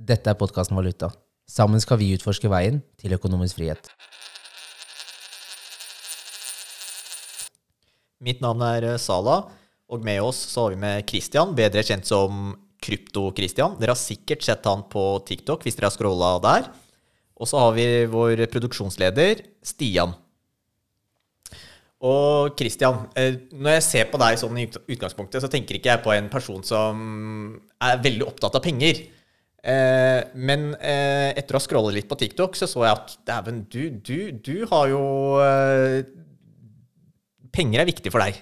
Dette er podkasten Valuta. Sammen skal vi utforske veien til økonomisk frihet. Mitt navn er eh, Sala, og med oss så har vi med Christian, bedre kjent som Krypto-Christian. Dere har sikkert sett han på TikTok hvis dere har scrolla der. Og så har vi vår produksjonsleder Stian. Og Christian, eh, når jeg ser på deg sånn i utgangspunktet, så tenker ikke jeg på en person som er veldig opptatt av penger. Eh, men eh, etter å ha scrollet litt på TikTok, så så jeg at dæven, du, du, du har jo Penger er viktig for deg.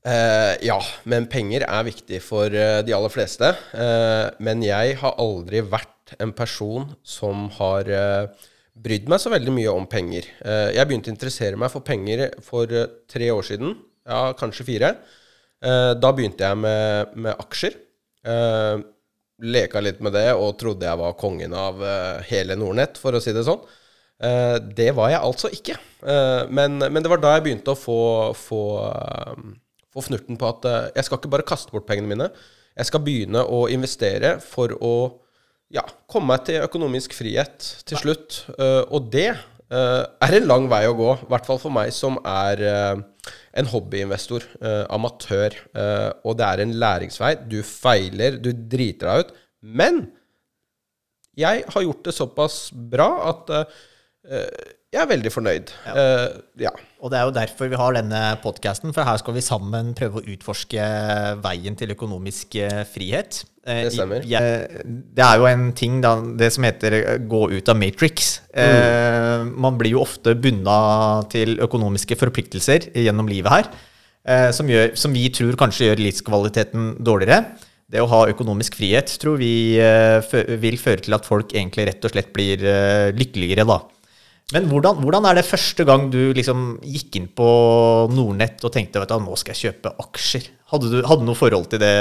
Uh, ja, men penger er viktig for uh, de aller fleste. Uh, men jeg har aldri vært en person som har brydd meg så veldig mye om penger. jeg begynte å interessere meg for penger for tre år siden, ja, kanskje fire. da begynte jeg med, med aksjer. Leka litt med det og trodde jeg var kongen av hele Nordnett, for å si det sånn. det var jeg altså ikke. Men, men, det var da jeg begynte å få, få få fnurten på at jeg skal ikke bare kaste bort pengene mine. Jeg skal begynne å investere for å ja, komme meg til økonomisk frihet til slutt. Og det er en lang vei å gå, i hvert fall for meg som er en hobbyinvestor, amatør. og det er en læringsvei. Du feiler, du driter deg ut. Men jeg har gjort det såpass bra at jeg er veldig fornøyd. Ja. ja. Og det er jo derfor vi har denne podkasten, for her skal vi sammen prøve å utforske veien til økonomisk eh, frihet. Uh, det stemmer. Jeg, det er jo en ting, da, det som heter gå ut av matrix. Mm. man blir jo ofte bunna til økonomiske forpliktelser gjennom livet her, som, gjør, som vi tror kanskje gjør livskvaliteten dårligere. Det å ha økonomisk frihet tror vi vil føre til at folk egentlig rett og slett blir lykkeligere, da. Men hvordan, hvordan, er det første gang du liksom gikk inn på Nordnett og tenkte at nå skal jeg kjøpe aksjer? Hadde du, hadde noe forhold til det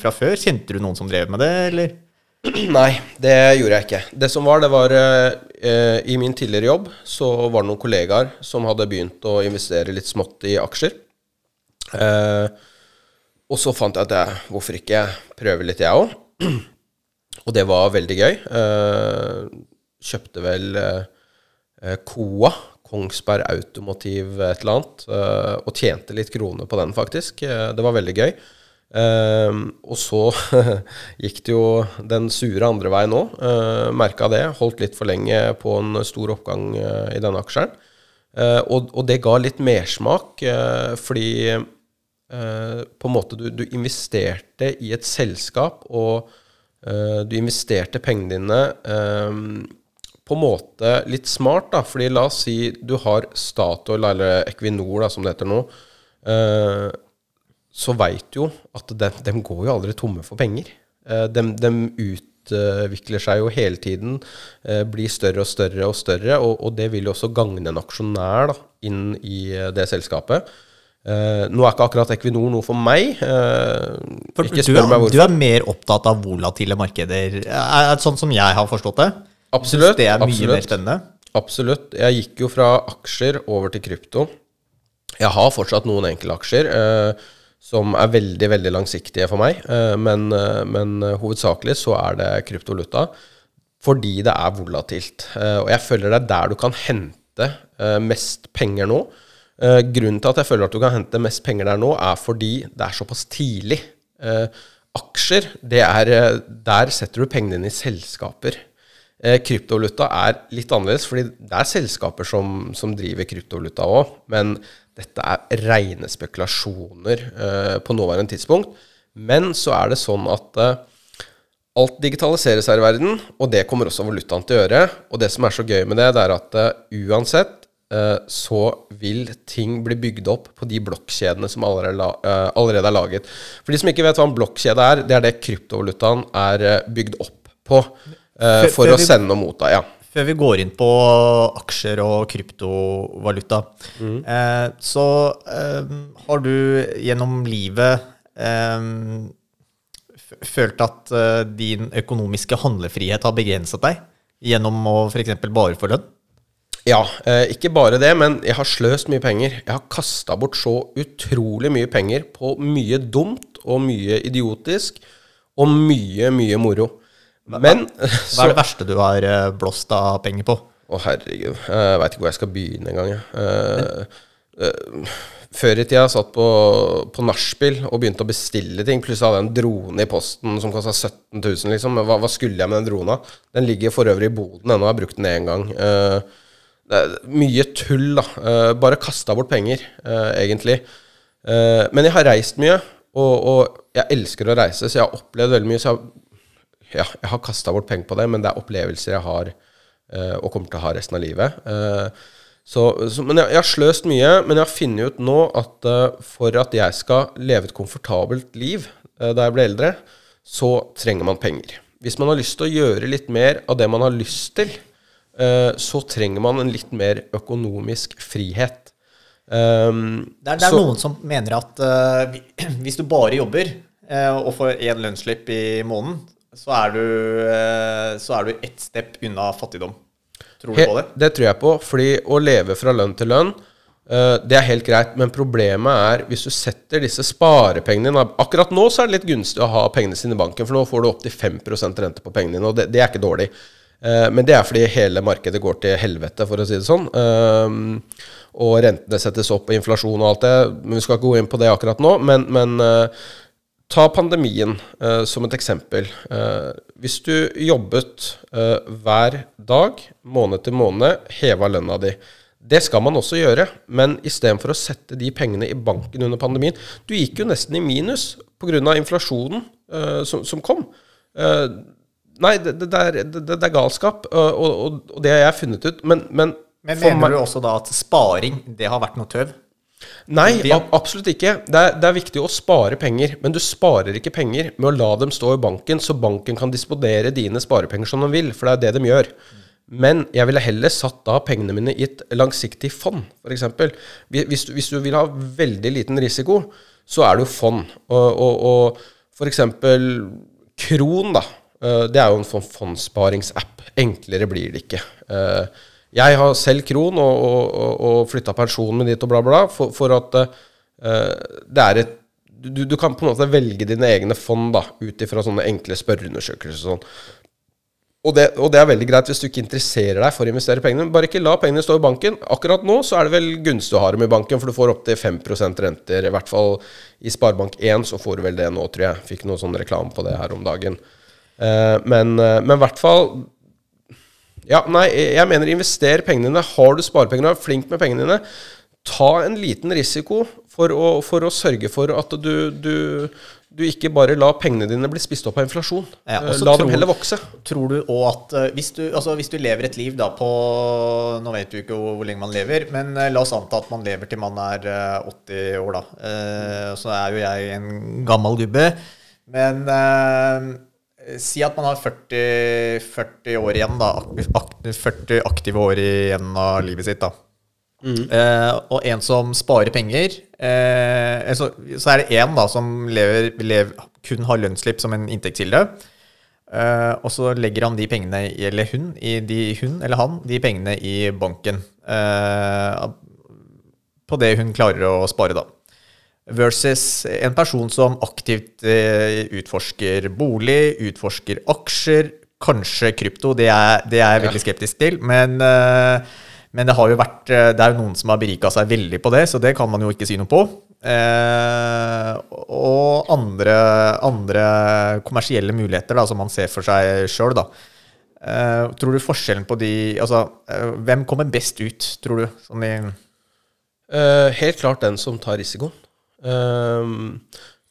fra før? Kjente du noen som drev med det, eller? Nei, det gjorde jeg ikke. Det som var, det var eh, I min tidligere jobb så var det noen kollegaer som hadde begynt å investere litt smått i aksjer. Eh, og så fant jeg at jeg, hvorfor ikke prøve litt, jeg òg? Og det var veldig gøy. Eh, kjøpte vel eh, Koa, Kongsberg Automotiv et eller annet, eh, og tjente litt kroner på den, faktisk. Eh, det var veldig gøy. og så gikk det jo den sure andre veien òg. Uh, Merka det. Holdt litt for lenge på en stor oppgang i denne aksjen. Og, det ga litt mersmak, fordi på en måte du, du, investerte i et selskap, og du investerte pengene dine på en måte litt smart, da. Fordi la oss si du har Statoil, eller Equinor, da, som det heter nå. Eh, så veit jo at de, de, går jo aldri tomme for penger. Eh, de, de, utvikler seg jo hele tiden, eh, blir større og større og større. Og, og, det vil jo også gagne en aksjonær da, inn i eh, det selskapet. Uh, nå er ikke akkurat Equinor noe for meg. Uh, for du. Du er mer opptatt av volatile markeder, er er sånn som jeg har forstått det? Absolutt. Det er mye absolutt, mer spennende? Absolutt. Jeg gikk jo fra aksjer over til krypto. Jeg har fortsatt noen enkeltaksjer eh, som er veldig veldig langsiktige for meg, eh, men, eh, men, hovedsakelig så er det kryptoluta. fordi det er volatilt. Eh, og jeg føler det er der du kan hente eh, mest penger nå. Eh, grunnen til at jeg føler at du kan hente mest penger der nå, er fordi det er såpass tidlig. aksjer, det er Der setter du pengene dine i selskaper. Eh, kryptovaluta er litt annerledes, fordi det er selskaper som, som driver kryptovaluta òg. Men dette er rene spekulasjoner eh, på nåværende tidspunkt. Men så er det sånn at eh, alt digitaliseres her i verden, og det kommer også valutaen til å gjøre. Og det som er så gøy med det, det er at eh, uansett eh, så vil ting bli bygd opp på de blokkjedene som allerede, eh, allerede, er laget. For de som ikke vet hva en blokkjede er, det er det kryptovalutaen er bygd opp på. Uh, for å sende og motta, ja. Før vi går inn på aksjer og kryptovaluta, mm. uh, så uh, har du gjennom livet følt at din økonomiske handlefrihet har begrenset deg gjennom å f.eks. bare få lønn? Ja, ikke bare det, men jeg har sløst mye penger. Jeg har kasta bort så utrolig mye penger på mye dumt og mye idiotisk, og mye, mye moro. Men Hva er det verste du har eh, blåst av penger på? Å, herregud. Jeg veit ikke hvor jeg skal begynne engang. eh, før i tida satt på, på nachspiel og begynte å bestille ting. Plutselig hadde jeg en drone i posten som kosta 17 000, liksom. Hva, hva skulle jeg med den drona? Den ligger for øvrig i boden ennå, jeg har brukt den én gang. Uh, det er mye tull, da. Uh, bare kasta bort penger, egentlig. Men jeg har reist mye, og, og jeg elsker å reise, så jeg har opplevd veldig mye. Så jeg, ja, jeg har kasta bort penger på det, men det er opplevelser jeg har uh, og kommer til å ha resten av livet. Uh, så, så, men jeg, jeg har sløst mye, men jeg har funnet ut nå at uh, for at jeg skal leve et komfortabelt liv da jeg blir eldre, så trenger man penger. Hvis man har lyst til å gjøre litt mer av det man har lyst til, så trenger man en litt mer økonomisk frihet. Um, Det er, det er så- noen som mener at hvis du bare jobber og får én lønnsslipp i måneden, så er du, uh, så er du ett step unna fattigdom. Tror du på det? Det tror jeg på, fordi å leve fra lønn til lønn, eh, det er helt greit. Men problemet er hvis du setter disse sparepengene dine Akkurat nå så er det litt gunstig å ha pengene sine i banken, for nå får du opptil 5% rente på pengene dine, og det, det er ikke dårlig. Eh, men det er fordi hele markedet går til helvete, for å si det sånn. Eh, og rentene settes opp, og inflasjon og alt det. Men vi skal ikke gå inn på det akkurat nå. Men, men eh, Ta pandemien eh, som et eksempel. Eh, hvis du jobbet eh, hver dag, måned til måned, heva lønna di. Det skal man også gjøre, men istedenfor å sette de pengene i banken under pandemien Du gikk jo nesten i minus pga. inflasjonen eh, som, som kom. Eh, nei, det, det, det, er, det, det er galskap, og, og, og det har jeg funnet ut. Men, men, Men mener du også da at sparing, det har vært noe tøv? Nei, ab absolutt ikke. Det er, det er viktig å spare penger, men du sparer ikke penger med å la dem stå i banken, så banken kan disponere dine sparepenger som de vil, for det er det de gjør. Men jeg ville heller satt da pengene mine i et langsiktig fond, f.eks. Hvis, du- hvis du vil ha veldig liten risiko, så er det jo fond. Og, og, og f.eks. Kron, da. eh, Det er jo en fondssparingsapp. Enklere blir det ikke. Jeg har selv Kron og, og, og, flytta pensjonen min dit og bla, bla, for, for at uh, det er et du, du kan på en måte velge dine egne fond da, ut ifra sånne enkle spørreundersøkelser. Sånn. Og det, og det er veldig greit hvis du ikke interesserer deg for å investere pengene. Bare ikke la pengene stå i banken. Akkurat nå så er det vel gunstig å ha dem i banken, for du får opptil 5% renter. I hvert fall i Sparebank1 så får du vel det nå, tror jeg. Fikk noe sånn reklame på det her om dagen. Eh, men, eh, i hvert fall Ja, nei, jeg mener invester pengene dine. Har du sparepenger er flink med pengene dine, ta en liten risiko for å, for å sørge for at du, du, du ikke bare lar pengene dine bli spist opp av inflasjon. Ja, Eh, La tror- dem heller vokse. Tror du òg at eh, hvis du, altså hvis du lever et liv da på Nå vet du ikke hvor, hvor lenge man lever, men eh, la oss anta at man lever til man er eh, 80 år, da. Eh, så er jo jeg en gammel gubbe. Men eh, si at man har 40, 40 år igjen, da. 40 aktive år igjen av livet sitt, da. Eh, og en som sparer penger eh, så, så er det en som lever, lever, kun har lønnsslipp som en inntektskilde. Eh, og så legger han de pengene, eller hun, i de, hun eller han, de pengene i banken. eh, på det hun klarer å spare, da. Versus en person som aktivt eh, utforsker bolig, utforsker aksjer, kanskje krypto. Det er, det er jeg veldig skeptisk til. Men, eh, men det vært eh, Det er jo noen som har berika seg veldig på det, så det kan man jo ikke si noe på. Eh, og andre, andre kommersielle muligheter da, som man ser for seg sjøl, da. Eh, tror du forskjellen på de Altså, hvem kommer best ut, tror du? Sånn i Eh, helt klart den som tar risikoen. Ehm,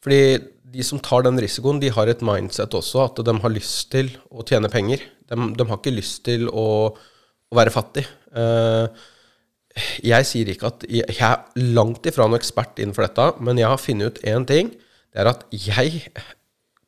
fordi de som tar den risikoen, de har et mindset også at de har lyst til å tjene penger. De, de har ikke lyst til å, å være fattig. Uh, jeg sier ikke at jeg, jeg er langt ifra noen ekspert innenfor dette, men jeg har funnet ut én ting. Det er at jeg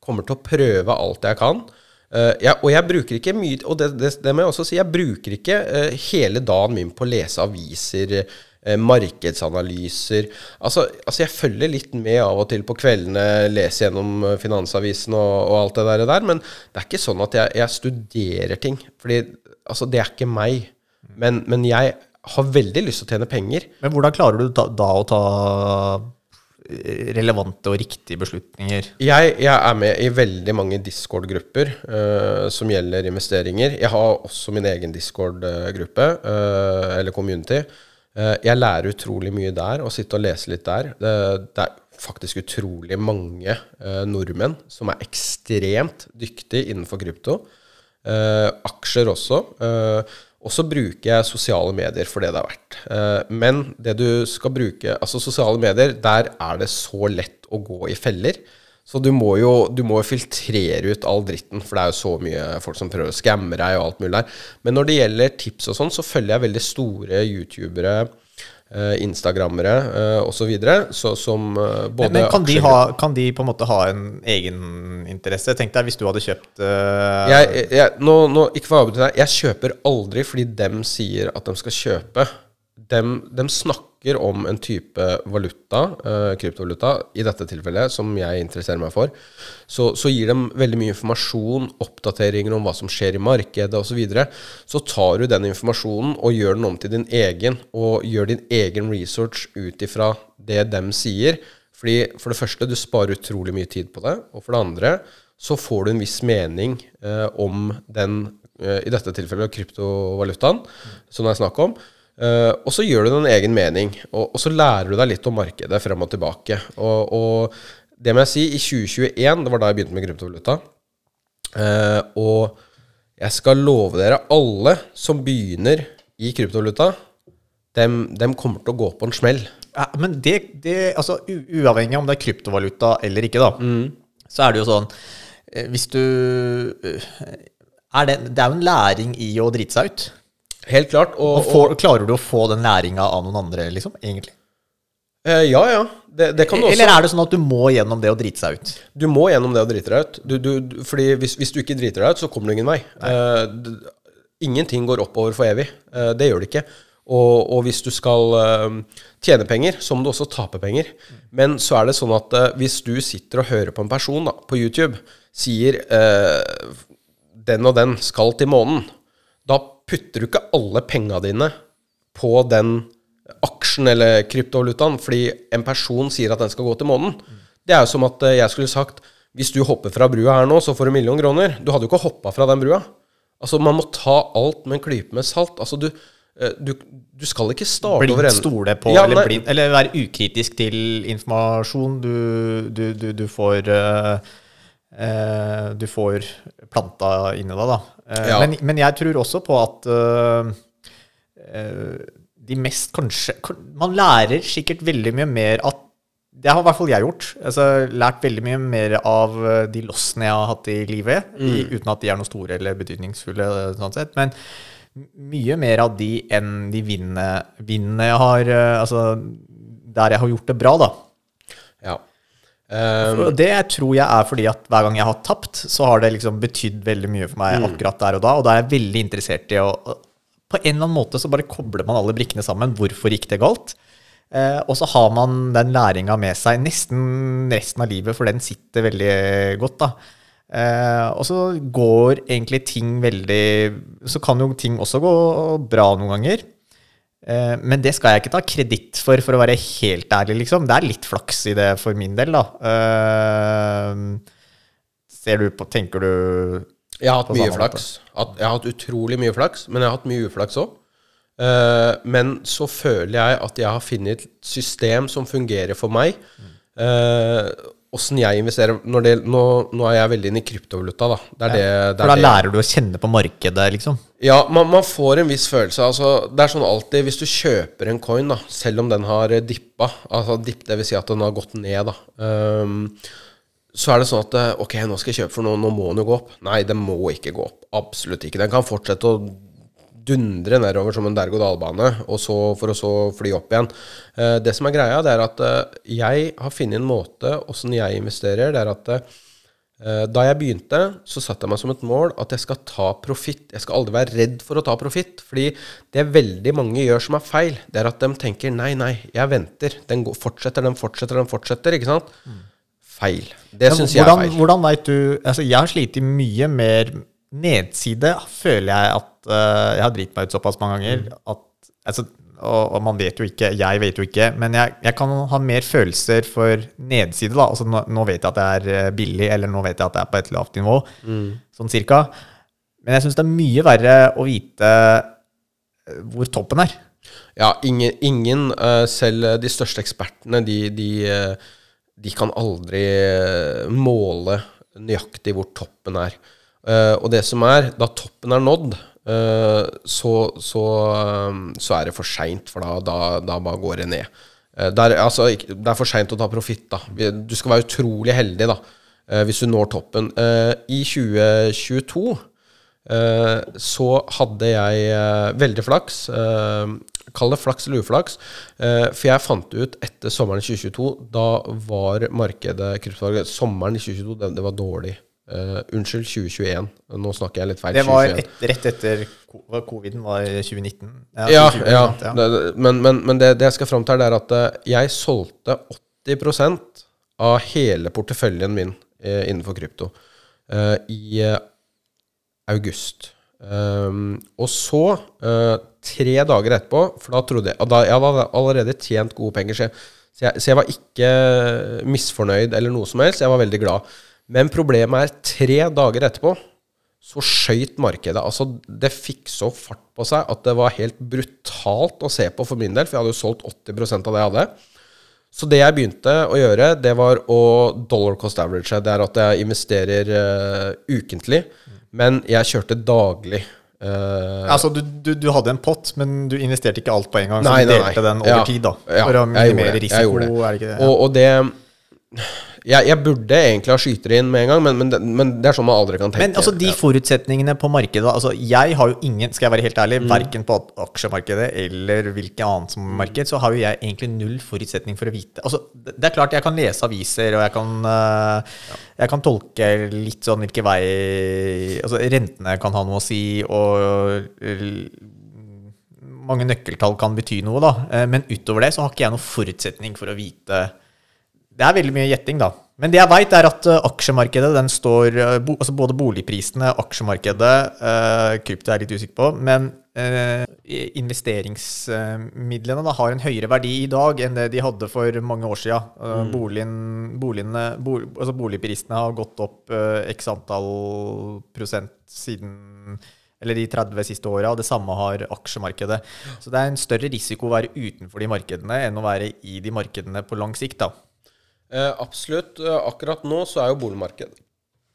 kommer til å prøve alt jeg kan. Uh, jeg, og jeg bruker ikke mye Og det, det, det må jeg også si, jeg bruker ikke uh, hele dagen min på å lese aviser, markedsanalyser altså, altså, jeg følger litt med av og til på kveldene, leser gjennom eh, Finansavisen og, og alt det der, der, men det er ikke sånn at jeg, jeg studerer ting. Fordi altså, det er ikke meg. Men, men jeg har veldig lyst til å tjene penger. Men hvordan klarer du da, da å ta relevante og riktige beslutninger? Jeg, jeg er med i veldig mange Discord-grupper uh, som gjelder investeringer. Jeg har også min egen Discord-gruppe, uh, eller community. Eh, jeg lærer utrolig mye der, og sitter og leser litt der. Det, det er faktisk utrolig mange eh, nordmenn som er ekstremt dyktige innenfor krypto. Eh, aksjer også. Eh, og så bruker jeg sosiale medier for det det er verdt. Eh, men det du skal bruke Altså, sosiale medier, der er det så lett å gå i feller. Så du må jo du må filtrere ut all dritten, for det er jo så mye folk som prøver å skamme deg og alt mulig der. Men når det gjelder tips og sånn, så følger jeg veldig store youtubere eh, instagrammere eh, osv. Som eh, både Men, men kan, de ha, kan de på en måte ha en egeninteresse? Tenk deg hvis du hadde kjøpt eh, jeg, jeg, nå, nå, ikke for å avbryte deg, jeg kjøper aldri fordi dem sier at de skal kjøpe. Dem snakker om en type valuta, uh, kryptovaluta, i dette tilfellet, som jeg interesserer meg for. Så, så gir de veldig mye informasjon, oppdateringer om hva som skjer i markedet osv. Så, videre. så tar du den informasjonen og gjør den om til din egen, og gjør din egen research ut ifra det dem sier. Fordi For det første, du sparer utrolig mye tid på det. Og for det andre så får du en viss mening eh, om den, eh, i dette tilfellet kryptovalutaen, som det er snakk om. Eh, og så gjør du deg en egen mening, og, og så lærer du deg litt om markedet frem og tilbake. Og, og det må jeg si, i 2021, det var da jeg begynte med kryptovaluta, uh, og jeg skal love dere, alle som begynner i kryptovaluta, dem, dem kommer til å gå på en smell. Ja, men det, det altså, uavhengig om det er kryptovaluta eller ikke, da, så er det jo sånn eh, Hvis du er det, det er jo en læring i å drite seg ut. Helt klart. Og, Og får, klarer du å få den læringa av noen andre, liksom? Egentlig? eh, ja, ja. Det, det kan du også. Eller er det sånn at du må gjennom det å drite seg ut? Du må gjennom det å drite deg ut. Du, du, du, fordi hvis, hvis du ikke driter deg ut, så kommer du ingen vei. Uh, ingenting går oppover for evig. Uh, det gjør det ikke. Og, og hvis du skal tjene penger, så må du også tape penger. Men så er det sånn at hvis du sitter og hører på en person da, på YouTube, sier den og den skal til månen, da putter du ikke alle penga dine på den aksjen eller kryptovalutaen fordi en person sier at den skal gå til månen. Det er jo som at eh, jeg skulle sagt hvis du hopper fra brua her nå, så får du en million kroner. Du hadde jo ikke hoppa fra den brua. Altså, man må ta alt med en klype med salt. Altså, du, eh, du, du skal ikke starte over Blindt enden. stole på, Ja, eller, blind, eller være ukritisk til informasjon du, du, får eh, Du får planta inni deg, da. Eh, Ja. men, men jeg tror også på at eh, eh, de mest kanskje Man lærer sikkert veldig mye mer at Det har i hvert fall jeg gjort. Altså, lært veldig mye mer av eh, de lossene jeg har hatt i livet, i, uten at de er noe store eller betydningsfulle. eh, sånn sett, Men mye mer av de enn de vinnene, jeg har eh, Altså der jeg har gjort det bra, da. Eh, det tror jeg er fordi at hver gang jeg har tapt, så har det liksom betydd veldig mye for meg akkurat der og da. Og da er jeg veldig interessert i å På en eller annen måte så bare kobler man alle brikkene sammen. Hvorfor gikk det galt? Eh, og så har man den læringa med seg nesten resten av livet, for den sitter veldig godt, da. Eh, og så går egentlig ting veldig Så kan jo ting også gå bra noen ganger. Eh, men det skal jeg ikke ta kreditt for, for å være helt ærlig, liksom. Det er litt flaks i det for min del, da. Eh, ser du på Tenker du Jeg har hatt mye flaks. At, jeg har hatt utrolig mye flaks, men jeg har hatt mye uflaks òg. men så føler jeg at jeg har funnet et system som fungerer for meg. Åssen jeg investerer når det, nå, nå er jeg veldig inne i kryptovaluta, da. Det er det, det, For er da lærer du å kjenne på markedet, liksom. Ja, man, man får en viss følelse. Altså, det er sånn alltid Hvis du kjøper en coin, da, selv om den har eh, dippa Altså dipp, det vil si at den har gått ned, da. Um, så er det sånn at eh, Ok, nå skal jeg kjøpe, for noe, nå må den jo gå opp. Nei, den må ikke gå opp. Absolutt ikke. Den kan fortsette å dundre nedover som en berg-og-dal-bane, for å så fly opp igjen. Eh, det som er greia, det er at eh, jeg har funnet en måte åssen jeg investerer. Det er at eh, da jeg begynte, så satte jeg meg som et mål at jeg skal ta profitt. Jeg skal aldri være redd for å ta profitt. Fordi det veldig mange gjør som er feil, det er at de tenker nei, nei, jeg venter. Den går, fortsetter, den fortsetter, den fortsetter. Ikke sant? Feil. Det Ja, syns jeg er feil. Hvordan veit du Altså, jeg har slitt mye mer nedside, føler jeg at uh, Jeg har driti meg ut såpass mange ganger Mm. at altså, og, og man vet jo ikke, jeg vet jo ikke, men jeg, jeg kan ha mer følelser for nedside. da, altså nå, nå vet jeg at det er eh, billig, eller nå vet jeg at det er på et lavt nivå, sånn cirka. Men jeg syns det er mye verre å vite eh, hvor toppen er. Ja, ingen, ingen selv de største ekspertene, de, de, de kan aldri måle nøyaktig hvor toppen er. Eh, og det som er, da toppen er nådd, uh, så, så, um, så er det for seint, for da, da, da bare går det ned. Uh, det, er, altså, det er for seint å ta profitt, da. Du skal være utrolig heldig, da, hvis du når toppen. I 2022 eh, så hadde jeg veldig flaks. Kall det flaks eller uflaks. for jeg fant ut etter sommeren 2022 Da var markedet kryptovaluta Sommeren i 2022, det, det var dårlig. Eh, unnskyld, 2021. Nå snakker jeg litt feil. Det var et, rett etter Covid-en var 2019. Ja, 2020, ja. sant? Det, det- men men, men det, det jeg skal fram til, er at eh, jeg solgte 80% av hele porteføljen min eh, innenfor krypto eh, i eh, august. Um, og så, tre dager etterpå For da trodde jeg da, Jeg hadde allerede tjent gode penger, så jeg, så, jeg, så jeg var ikke misfornøyd eller noe som helst. Jeg var veldig glad. Men problemet er, tre dager etterpå så skøyt markedet. Altså, det fikk så fart på seg at det var helt brutalt å se på for min del, for jeg hadde jo solgt 80% av det jeg hadde. Så det jeg begynte å gjøre, det var å dollar cost average. Det er at jeg investerer uh, ukentlig, men jeg kjørte daglig. Uh, Altså, du, du, du hadde en pott, men du investerte ikke alt på en gang. Nei, så du delte nei. den over Ja. tid, da. Ja, for å jeg gjorde minimere risiko, er det? Ja. Og, og det jeg, jeg burde egentlig ha skyter inn med en gang, men, men, det, men det er sånn man aldri kan tenke. Men altså, de Ja. forutsetningene på markedet altså, Jeg har jo ingen, skal jeg være helt ærlig, Mm. verken på aksjemarkedet eller hvilket annet som marked, så har jo jeg egentlig null forutsetning for å vite Altså, det er klart jeg kan lese aviser, og jeg kan, øh, jeg kan tolke litt sånn hvilken vei Altså, rentene kan ha noe å si, og mange nøkkeltall kan bety noe, da. Eh, Men utover det så har ikke jeg noen forutsetning for å vite det er veldig mye gjetting, da. Men det jeg veit, er at uh, aksjemarkedet den står bo, altså Både boligprisene, aksjemarkedet, uh, krypto er jeg litt usikker på, men uh, investeringsmidlene da, har en høyere verdi i dag enn det de hadde for mange år siden. Uh, boligen, boligene, bo, altså boligprisene har gått opp x antall prosent siden eller de 30 siste åra, og det samme har aksjemarkedet. Så det er en større risiko å være utenfor de markedene enn å være i de markedene på lang sikt. da. Eh, absolutt. Eh, Akkurat nå så er jo boligmarkedet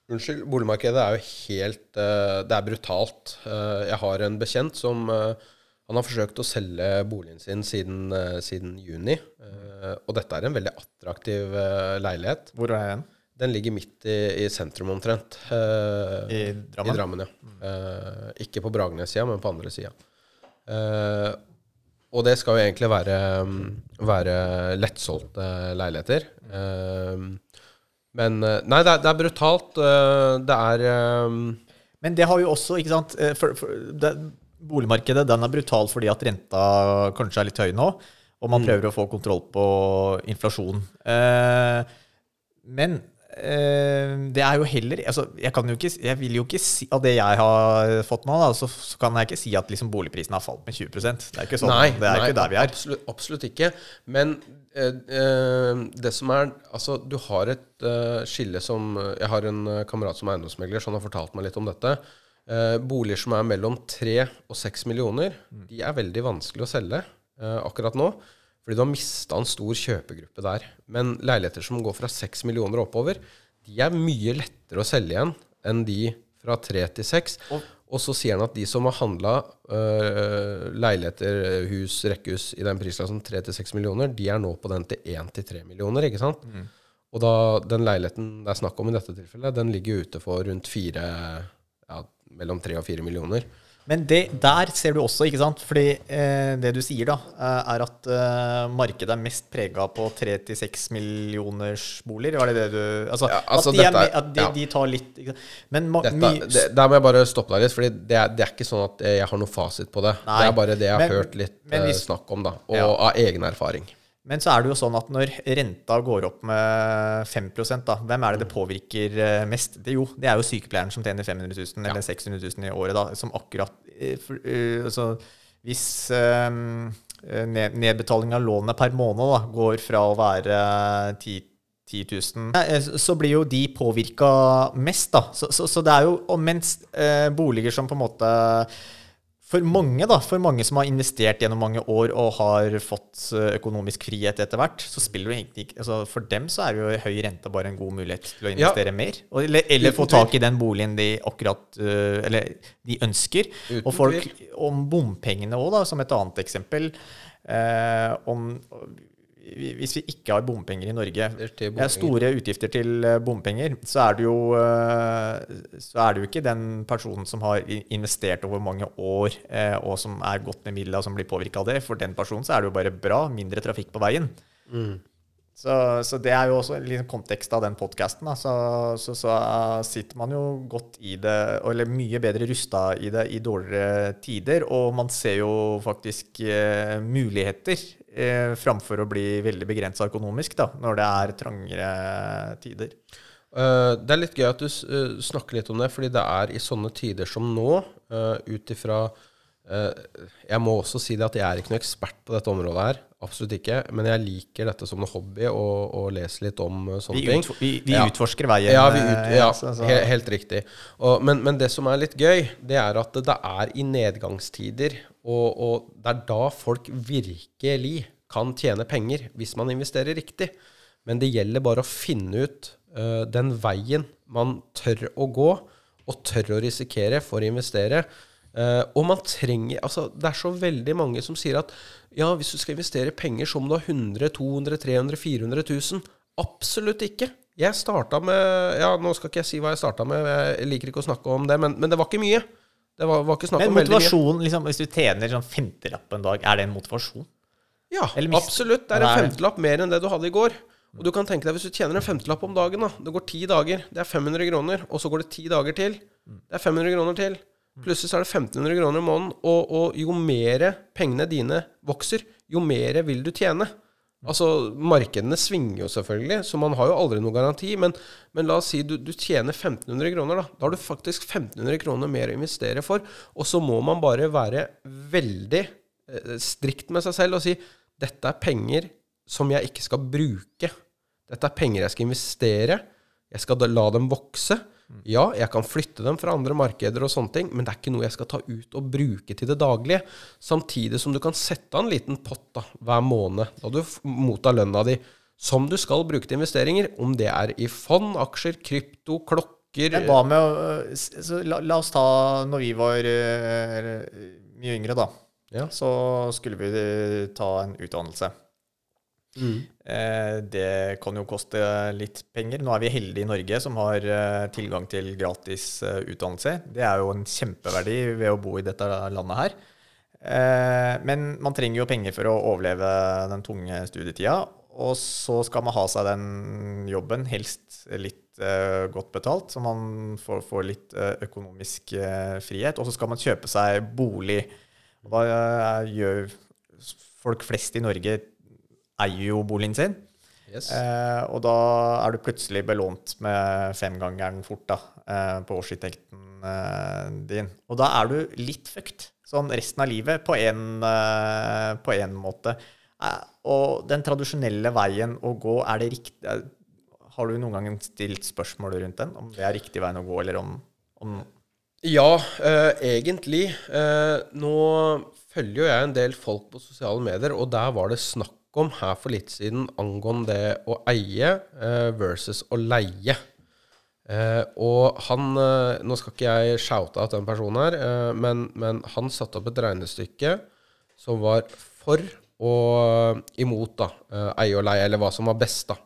Unnskyld. Boligmarkedet er jo helt eh, Det er brutalt. Eh, jeg har en bekjent som eh, Han har forsøkt å selge boligen sin siden, eh, siden juni. Eh, og dette er en veldig attraktiv leilighet. Hvor er den? Den ligger midt i, i sentrum omtrent. Eh, I Drammen? I Drammen, ja. Eh, ikke på Bragernes-sida, men på andre sida. Eh, og det skal jo egentlig være, mm, være lettsolgte leiligheter. Eh, men eh, Nei, det er, det er brutalt. Eh, det er eh, Men det har jo også, ikke sant eh, for, for, det, Boligmarkedet den er brutal fordi at renta kanskje er litt høy nå, og man prøver å få kontroll på inflasjon. Eh, men det er jo heller altså, jeg, kan jo ikke, jeg vil jo ikke si Av det jeg har fått med meg, da, så, så kan jeg ikke si at liksom boligprisen har falt med 20 Det er ikke sånn. Nei, det er nei, ikke der vi er. Absolutt, absolutt ikke. Men eh, eh, det som er Altså, du har et eh, skille som Jeg har en eh, kamerat som er eiendomsmegler, så han har fortalt meg litt om dette. Eh, boliger som er mellom 3 og 6 millioner, de er veldig vanskelig å selge eh, akkurat nå. Fordi du har mista en stor kjøpegruppe der. Men leiligheter som går fra 6 millioner og oppover, de er mye lettere å selge igjen enn de fra 3 til 6. Og så sier han at de som har handla leiligheter, hus, rekkehus i den prisklassen 3 til 6 millioner, de er nå på den til 1 til 3 millioner, ikke sant? Og da den leiligheten det er snakk om i dette tilfellet, den ligger ute for rundt 4 ja, mellom 3 og 4 millioner. Men det, der ser du også, ikke sant Fordi eh, det du sier, da, eh, er at eh, markedet er mest prega på 3-6 millioners boliger. Var det det du Altså, Ja, altså, at, de, dette er- at de, ja. de tar litt? Men Dette, det, der må jeg bare stoppe deg litt, Fordi det er, det er ikke sånn at jeg har noe fasit på det. Nei, det er bare det jeg har men- hørt litt men eh, hvis- snakk om, da. Og Ja. av egen erfaring. Men så er det jo sånn at når renta går opp med 5 da, hvem er det det påvirker eh, mest? Det, jo, det er jo sykepleieren som tjener 500 000 eller 600 000 i året, da, som akkurat eh, eh, altså, hvis, eh, nedbetaling av lånet per måned da, går fra å være 10 10 000, eh, så blir jo de påvirka mest, da. Så, så, så det er jo og Mens eh, boliger som på en måte For mange, da, for mange som har investert gjennom mange år og har fått eh, økonomisk frihet etter hvert, så spiller det egentlig ikke altså For dem så er jo høy rente bare en god mulighet til å investere mer. Og, eller, eller få tak i den boligen de akkurat uh, Eller de ønsker. Uten og folk om bompengene òg, da, som et annet eksempel. Eh, om hvis vi ikke har bompenger i Norge, det er store utgifter til eh, bompenger, så er, det jo, eh, så er det jo ikke den personen som har investert over mange år, eh, og som er godt med midler, som blir påvirka av det. For den personen så er det jo bare bra. Mindre trafikk på veien. Så, så det er jo også en liten kontekst av den podkasten. Så, så, så sitter man jo godt i det, eller mye bedre rusta i det i dårligere tider. Og man ser jo faktisk eh, muligheter eh, framfor å bli veldig begrensa økonomisk da, når det er trangere tider. Eh, det er litt gøy at du eh, snakker litt om det, fordi det er i sånne tider som nå, uh, ut ifra Jeg må også si det at jeg er ikke noe ekspert på dette området her. Absolutt ikke. Men jeg liker dette som en hobby og, og leser litt om sånne Vi, ting. vi, vi Ja. utforsker veien. Ja, vi ut, ja så- så- he, helt riktig. Og, men, men det som er litt gøy, det er at det er i nedgangstider, og, og det er da folk virkelig kan tjene penger, hvis man investerer riktig. Men det gjelder bare å finne ut uh, den veien man tør å gå, og tør å risikere for å investere. Uh, og man trenger Altså, det er så veldig mange som sier at ja, hvis du skal investere penger, så må du ha 100 200 300 400 000. Absolutt ikke. Jeg starta med Ja, nå skal ikke jeg si hva jeg starta med, jeg liker ikke å snakke om det, men, men det var ikke mye. Det var, var ikke snakk Men om veldig mye. motivasjon, liksom, hvis du tjener sånn femtelapp en dag, er det en motivasjon? Ja, absolutt. Det er en femtelapp mer enn det du hadde i går. Og du kan tenke deg, hvis du tjener en femtelapp om dagen, da. Det går ti dager. Det er 500 kroner. Og så går det ti dager til. Det er 500 kroner til. Plutselig så er det 1500 kroner i måneden. Og, og jo mer pengene dine vokser, jo mer vil du tjene. Altså, Markedene svinger jo selvfølgelig, så man har jo aldri noen garanti. Men, men la oss si du, du tjener 1500 kroner. Da Da har du faktisk 1500 kroner mer å investere for. Og så må man bare være veldig eh, strikt med seg selv og si dette er penger som jeg ikke skal bruke. Dette er penger jeg skal investere. Jeg skal la dem vokse. Ja, jeg kan flytte dem fra andre markeder og sånne ting, men det er ikke noe jeg skal ta ut og bruke til det daglige. Samtidig som du kan sette av en liten pott da, hver måned, da du mottar lønna di, som du skal bruke til investeringer. Om det er i fond, aksjer, krypto, klokker Men hva med å så la, la oss ta når vi var eh, mye yngre, da. Ja. Så skulle vi eh, ta en utdannelse. Eh, det kan jo koste litt penger. Nå er vi heldige i Norge som har eh, tilgang til gratis eh, utdannelse. Det er jo en kjempeverdi ved å bo i dette landet her. Men man trenger jo penger for å overleve den tunge studietida. Og så skal man ha seg den jobben, helst litt godt betalt, så man får, får litt økonomisk frihet. Og så skal man kjøpe seg bolig. Og da gjør folk flest i Norge eier jo boligen sin. Yes. Eh, og da er du plutselig belånt med femgangeren fort da, eh, på årsinntekten eh, din. Og da er du litt fucked sånn resten av livet på en, eh, på en måte. Eh, og den tradisjonelle veien å gå, er det riktig eh, Har du noen gang stilt spørsmål rundt den? Om det er riktig veien å gå, eller om, om Ja, eh, egentlig. Eh, nå følger jo jeg en del folk på sosiale medier, og der var det snakk om her for litt siden angående det å eie eh, versus å leie. Eh, og han eh, Nå skal ikke jeg shoute at den personen her, men, men han satte opp et regnestykke som var for og imot da, eie og leie, eller hva som var best. da.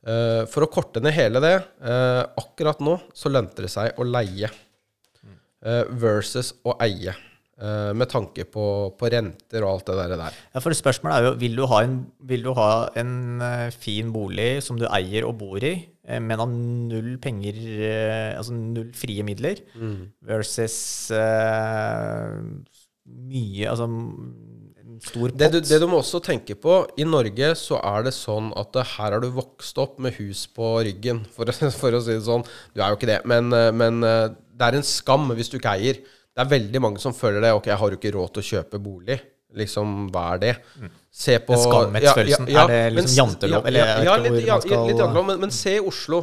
Eh, for å korte ned hele det, eh, akkurat nå så lønte det seg å leie eh, versus å eie. Eh, med tanke på, på renter og alt det der. Ja, for Spørsmålet er jo vil du ha en, vil du ha en eh, fin bolig som du eier og bor i, eh, men har null penger, altså null frie midler, versus uh, mye Altså en stor pott. Det du, det du må også tenke på, i Norge så er det sånn at her har du vokst opp med hus på ryggen, for, for å si det sånn. Du er jo ikke det, men, men det er en skam hvis du ikke eier. Det er veldig mange som føler det. Ok, jeg har jo ikke råd til å kjøpe bolig. liksom hva er det? Se på skamhetsfølelsen, er det liksom jantelov, eller ja, litt, ja, skal- litt jantelov, men, men se i Oslo.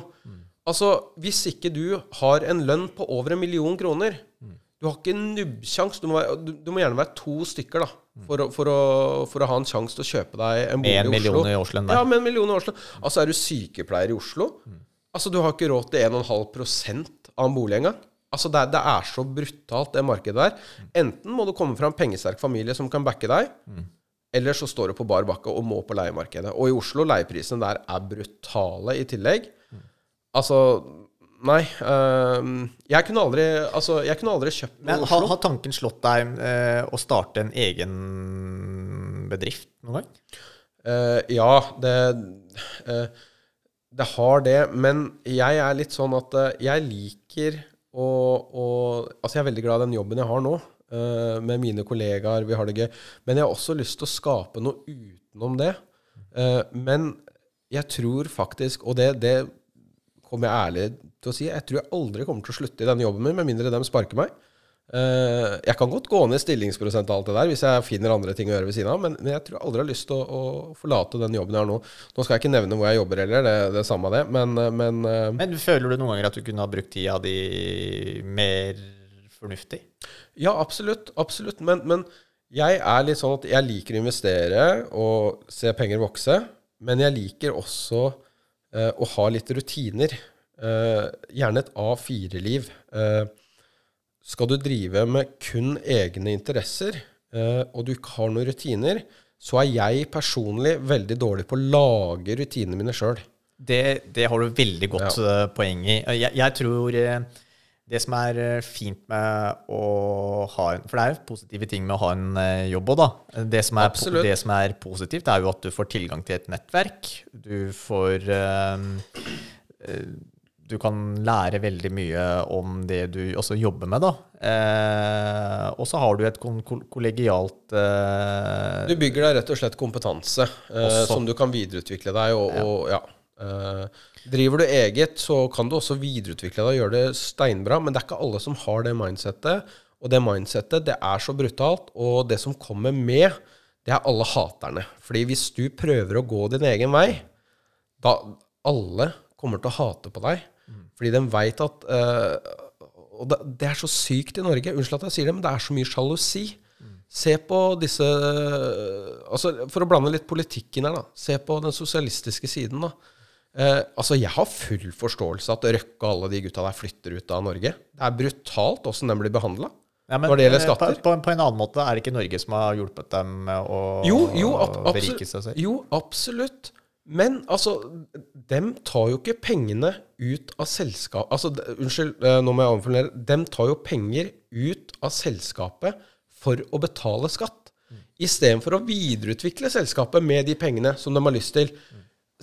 Altså, hvis ikke du har en lønn på over en million kroner Du har ikke nubbsjans. Du, må være- du, du må gjerne være to stykker da for, å, for, å, for å ha en sjanse til å kjøpe deg en bolig en i Oslo. i Oslo. Ja, med en million i Oslo. Altså, er du sykepleier i Oslo Altså, du har ikke råd til 1,5 av en bolig engang. Altså, det, er- det er så brutalt, det markedet der. Enten må du komme fra en pengesterk familie som kan backe deg, eller så står du på bar bakke og må på leiemarkedet. Og i Oslo, leieprisene der er brutale i tillegg. Altså Nei. Øh, jeg kunne aldri Altså, jeg kunne aldri kjøpt noe Men har, har tanken slått deg øh, å starte en egen bedrift noen gang? Uh, ja, det uh, Det har det, men jeg er litt sånn at jeg liker å, og, Altså, jeg er veldig glad i den jobben jeg har nå, uh, med mine kollegaer. Vi har det gøy. Men jeg har også lyst til å skape noe utenom det. Uh, men jeg tror faktisk, og det, det kommer jeg ærlig til å si, jeg tror jeg aldri kommer til å slutte i denne jobben min, med mindre de sparker meg. Eh, jeg kan godt gå ned stillingsprosent og alt det der hvis jeg finner andre ting å gjøre ved siden av, men, men jeg tror jeg aldri har lyst til å, å forlate den jobben jeg har nå. Nå skal jeg ikke nevne hvor jeg jobber heller, det, det er samme det, men, eh, men uh, Men føler du noen ganger at du kunne ha brukt tida di mer fornuftig? Ja, absolutt. Absolutt. Men, men jeg er litt sånn at jeg liker å investere og se penger vokse, men jeg liker også uh, å ha litt rutiner. Gjerne et A4-liv. Eh, skal du drive med kun egne interesser, eh, og du ikke har noen rutiner, så er jeg personlig veldig dårlig på å lage rutinene mine sjøl. Det, det har du veldig godt ja. poeng i. Jeg, jeg tror eh, det som er eh, fint med å ha en For det er jo positive ting med å ha en eh, jobb òg, da. Det som, er, det som er positivt, er jo at du får tilgang til et nettverk. Du får eh, eh, Du kan lære veldig mye om det du også jobber med, da. Eh, og så har du et kollegialt eh, Du bygger deg rett og slett kompetanse eh, som du kan videreutvikle deg. Og, og ja. eh, driver du eget, så kan du også videreutvikle deg og gjøre det steinbra, men det er ikke alle som har det mindsettet. Og det mindsettet, det er så brutalt, og det som kommer med, det er alle haterne. Fordi hvis du prøver å gå din egen vei, da alle kommer til å hate på deg. Fordi de veit at uh, Og det, det er så sykt i Norge. Unnskyld at jeg sier det, men det er så mye sjalusi. Se på disse altså For å blande litt politikk inn her, da. Se på den sosialistiske siden, da. Eh, altså, jeg har full forståelse at Røkke og alle de gutta der flytter ut av Norge. Det er brutalt åssen de blir behandla. Ja, men, Når det gjelder eh, skatter? På, på, på en annen måte, er det ikke Norge som har hjulpet dem med å Jo, jo, berike seg selv? jo, absolutt. Men altså, dem tar jo ikke pengene ut av selskapet Altså, unnskyld, eh, nå må jeg omformulere. Dem tar jo penger ut av selskapet for å betale skatt. Istedenfor å videreutvikle selskapet med de pengene som de har lyst til.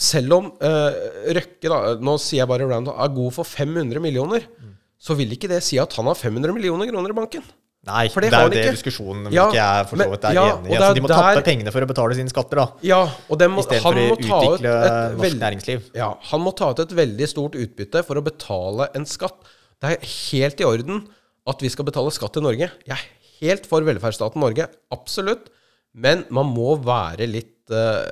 Selv om eh, Røkke, da, nå sier jeg bare random, er god for 500 millioner, så vil ikke det si at han har 500 millioner kroner i banken. Nei, For det, det er jo det ikke. diskusjonen Ja, ikke jeg for så vidt er ja, enig i. Altså, de må der- tappe pengene for å betale sine skatter, da. Ja, og han Istedenfor å må ut utvikle et norsk veld- næringsliv. Ja, han må ta ut et veldig stort utbytte for å betale en skatt. Det er helt i orden at vi skal betale skatt til Norge. Jeg er helt for velferdsstaten Norge, absolutt. Men man må være litt uh,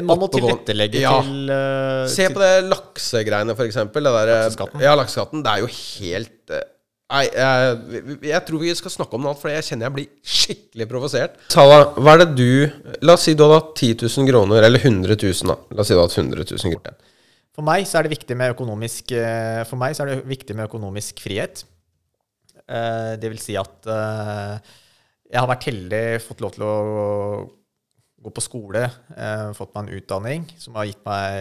Man må tilrettelegge til uh, Se på det laksegreiene, for eksempel. Det Lakseskatten. Ja, lakseskatten. Det er jo helt eh, Nei, jeg, jeg tror vi skal snakke om noe annet, for jeg kjenner jeg blir skikkelig provosert. Tala, hva er det du La oss si du hadde hatt 10 000 kroner, eller 100 000, da. La oss si du hadde hatt 100 000 kroner. For meg så er det viktig med økonomisk eh, For meg så er det viktig med økonomisk frihet. Eh, Det vil si at eh, jeg har vært heldig, fått lov til å gå på skole, eh, fått meg en utdanning som har gitt meg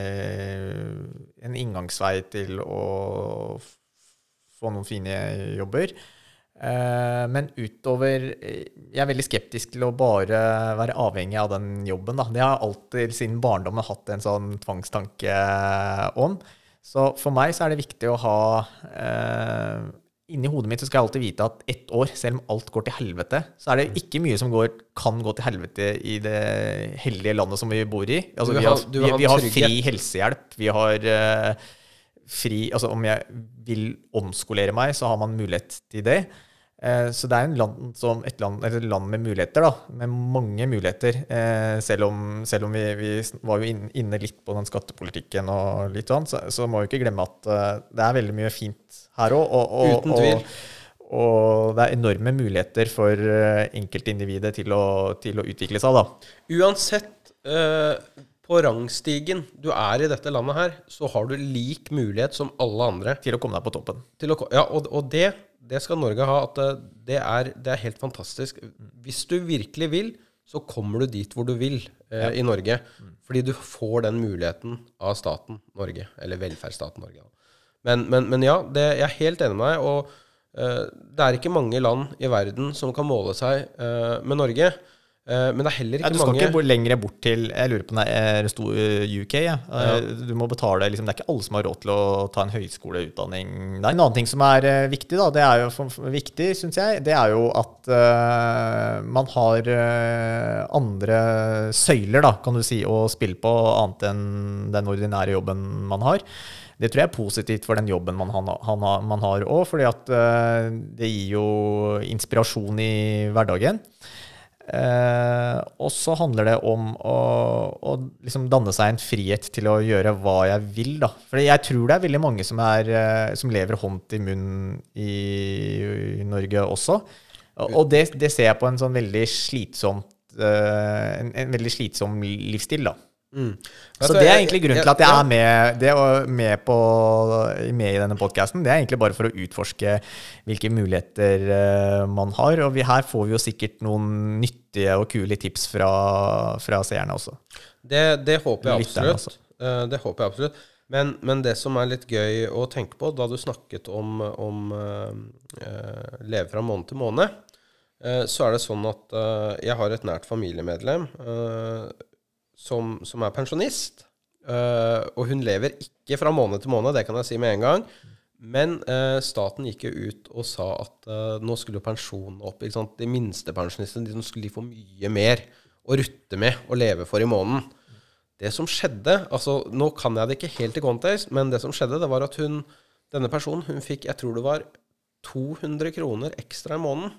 en inngangsvei til å få noen fine jobber. Eh, Men utover eh, Jeg er veldig skeptisk til å bare være avhengig av den jobben. Da. Det har jeg alltid siden barndommen hatt en sånn tvangstanke om. Så for meg så er det viktig å ha eh, Inni hodet mitt så skal jeg alltid vite at ett år, selv om alt går til helvete, så er det ikke mye som går, kan gå til helvete i det heldige landet som vi bor i. Altså, vi, har, vi, vi har fri helsehjelp. Vi har eh, fri Altså om jeg vil omskolere meg, så har man mulighet til det. Eh, så det er en land som, et, land, eller et land med muligheter, da. Med mange muligheter. Eh, selv, om, selv om vi, vi var jo inn- inne litt på den skattepolitikken og litt sånn, så, så må vi ikke glemme at eh, det er veldig mye fint her òg. Og, og. Og, og det er enorme muligheter for eh, enkeltindividet til å, til å utvikle seg, da. Uansett eh, på rangstigen du er i dette landet her, så har du lik mulighet som alle andre Til å komme deg på toppen. til å Ja, og, og det, det skal Norge ha. At det, det, er, det er helt fantastisk. Hvis du virkelig vil, så kommer du dit hvor du vil eh, i Norge. Fordi du får den muligheten av staten Norge. Eller velferdsstaten Norge. Men, men, men ja, det, jeg er helt enig med deg. Og eh, det er ikke mange land i verden som kan måle seg eh, med Norge. Eh, men det er heller Ja, ikke du skal mange ikke bo lenger bort til Jeg lurer på om det er det sto eh, UK. Ja. Ja. Du må betale liksom, Det er ikke alle som har råd til å ta en høyskoleutdanning. Det er en annen ting som er eh, viktig, da. Det er jo for, viktig, syns jeg. Det er jo at uh, man har andre søyler, da, kan du si, å spille på, annet enn den ordinære jobben man har. Det tror jeg er positivt for den jobben man, han, han, man har òg, fordi at uh, det gir jo inspirasjon i hverdagen. Eh, og så handler det om å, å liksom danne seg en frihet til å gjøre hva jeg vil. da. For jeg tror det er veldig mange som, er, eh, som lever hånd i munn i, i Norge også. Og det, det ser jeg på en sånn veldig slitsomt eh, en, en veldig slitsom livsstil, da. Mm. Så det er egentlig grunnen til at jeg er med, det med, på, med i denne podkasten. Det er egentlig bare for å utforske hvilke muligheter eh, man har. Og vi, her får vi jo sikkert noen nyttige og kule tips fra, fra seerne også. Det, det håper jeg absolutt. Eh, Det håper jeg absolutt. Men, men det som er litt gøy å tenke på, da du snakket om, om uh, leve fra måned til måned, uh, så er det sånn at uh, jeg har et nært familiemedlem som, som er pensjonist. uh, og hun lever ikke fra måned til måned, det kan jeg si med en gang. Men uh, staten gikk jo ut og sa at eh, nå skulle jo pensjonen opp. Ikke sant? De minste pensjonistene de skulle de få mye mer å rutte med og leve for i måneden. Det som skjedde altså Nå kan jeg det ikke helt i context, men det som skjedde, det var at hun, denne personen hun fikk jeg tror det var 200 kroner ekstra i måneden.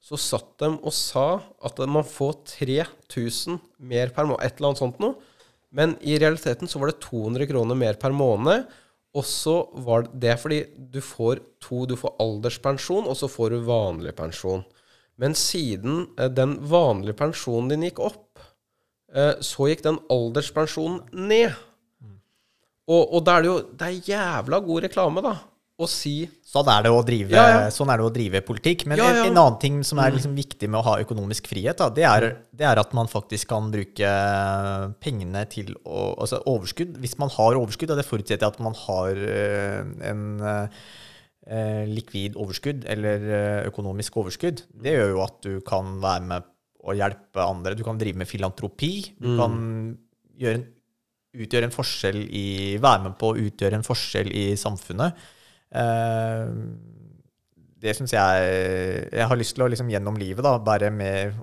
Så satt de og sa at man får 3000 mer per måned, et eller annet sånt noe. Men i realiteten så var det 200 kroner mer per måned. Og så var det fordi du får to Du får alderspensjon, og så får du vanlig pensjon. Men siden eh, den vanlige pensjonen din gikk opp, eh, så gikk den alderspensjonen ned. Og, og da er det jo Det er jævla god reklame, da, å si Sånn er det å drive, Ja, ja. Sånn er det å drive politikk. Men Ja. En, en annen ting som er liksom viktig med å ha økonomisk frihet, da, det, er, det er at man faktisk kan bruke pengene til å, altså overskudd. Hvis man har overskudd, og det forutsetter at man har eh, en eh, likvid overskudd eller eh, økonomisk overskudd, det gjør jo at du kan være med å hjelpe andre. Du kan drive med filantropi. Du kan gjøre en, utgjøre en forskjell i Være med på å utgjøre en forskjell i samfunnet. Eh, det syns jeg Jeg har lyst til å liksom gjennom livet da, bare mer,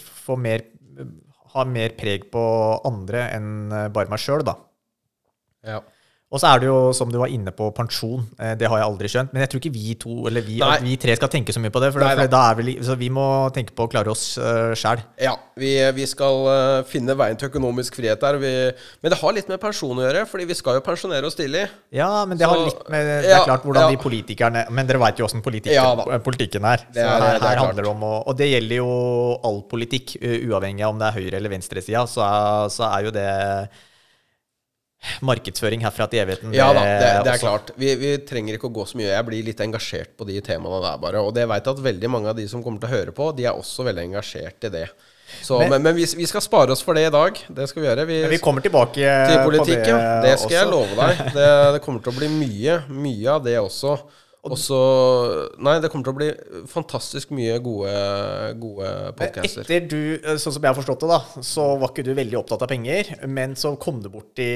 få mer Ha mer preg på andre enn eh, bare meg sjøl, da. ja. Og så er det jo, som du var inne på, pensjon. Eh, Det har jeg aldri skjønt. Men jeg tror ikke vi to, eller vi, vi tre skal tenke så mye på det. For, Nei for da er vi, så vi må tenke på å klare oss uh, sjæl. Ja, vi, vi skal eh, finne veien til økonomisk frihet der. Vi, men det har litt med pensjon å gjøre, fordi vi skal jo pensjonere oss tidlig. Ja, men det har litt med Det ja, er klart hvordan ja. de politikerne Men dere veit jo åssen politikk, Ja politikken er. Det så er- her, det er her handler det om å Og det gjelder jo all politikk, uavhengig av om det er høyre- eller venstresida, så, så er jo det markedsføring herfra til evigheten. Ja da, det, det er også. klart. Vi, vi trenger ikke å gå så mye. Jeg blir litt engasjert på de temaene der, bare. Og det jeg at veldig mange av de som kommer til å høre på, de er også veldig engasjert i det. Så, Men- men men vi, vi skal spare oss for det i dag. Det skal vi gjøre. Vi, vi kommer tilbake til på det. ja. Det skal jeg love deg. Det, det kommer til å bli mye, mye av det også. Også Nei, det kommer til å bli fantastisk mye gode, gode podcaster. Etter du, sånn som jeg har forstått det, da, så var ikke du veldig opptatt av penger, men så kom du borti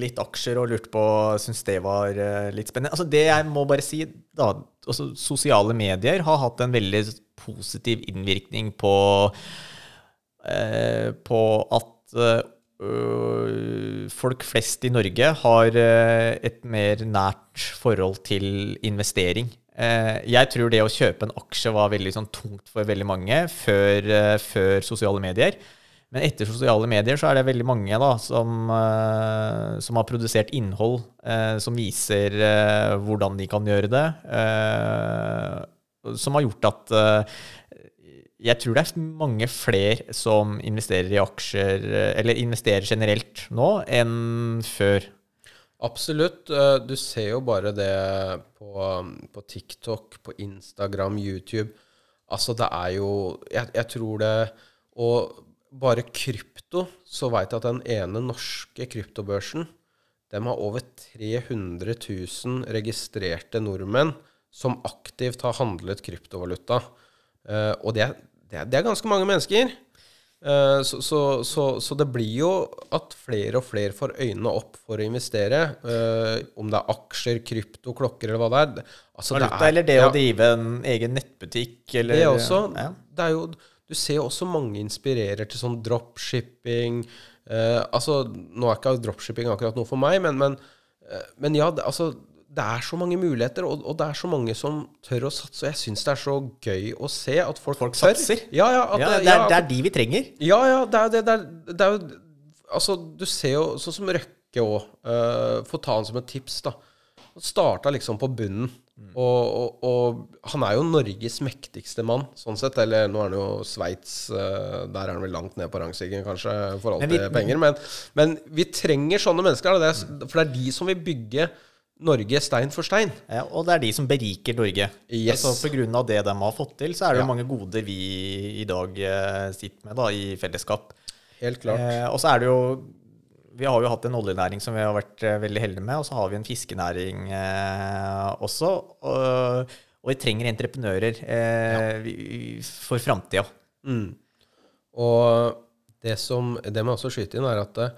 litt aksjer og lurte på Syns det var eh, litt spennende. Altså Det jeg må bare si, da altså Sosiale medier har hatt en veldig positiv innvirkning på eh, På at øh, folk flest i Norge har eh, et mer nært forhold til investering Eh, jeg tror det å kjøpe en aksje var veldig sånn tungt for veldig mange før, eh, før sosiale medier. Men etter sosiale medier så er det veldig mange da, som, som har produsert innhold eh, som viser hvordan de kan gjøre det. eh, som har gjort at jeg tror det er mange flere som investerer i aksjer, eh, eller investerer generelt nå, enn før. Absolutt. Eh, Du ser jo bare det på, på TikTok, på Instagram, YouTube. Altså, det er jo Jeg, jeg tror det Og bare krypto, så veit jeg at den ene norske kryptobørsen de har over 300 000 registrerte nordmenn som aktivt har handlet kryptovaluta. Eh, og det er, det, er, det er ganske mange mennesker. Eh, så, så, så, så det blir jo at flere og flere får øynene opp for å investere. eh, om det er aksjer, krypto, klokker eller hva det er. Altså, Valuta, er- eller det ja, å drive en egen nettbutikk, eller Det også. Ja. Det er jo, du ser jo også mange inspirerer til sånn dropshipping. Uh, altså, nå er ikke dropshipping akkurat noe for meg, men, men, uh, men ja, det, altså, det er så mange muligheter, og, og det er så mange som tør å satse. Og jeg syns det er så gøy å se at folk, Folk tør. satser. Ja, ja, Ja, det- det, er, det er de vi trenger. ja, ja, det er, jo Altså, du ser jo sånn som Røkke òg. Uh, Få ta han som et tips, da. Han starta liksom på bunnen. Og, og, og han er jo Norges mektigste mann, sånn sett. Eller nå er han jo Sveits. Uh, der er han vel langt ned på rangstigen, kanskje, for alt Men vi- penger. Men, men vi trenger sånne mennesker. Det er, for det er de som vil bygge Norge stein for stein. Ja, og det er de som beriker Norge. Yes. Altså, av det de har fått til, så er det Ja. mange goder vi i dag eh, sitter med da, i fellesskap. Helt klart. Eh, og så er det jo Vi har jo hatt en oljenæring som vi har vært eh, veldig heldige med, og så har vi en fiskenæring eh, også. Og, og vi trenger entreprenører eh, vi- for framtida. Mm. Og det som det må jeg også skyte inn, er at eh,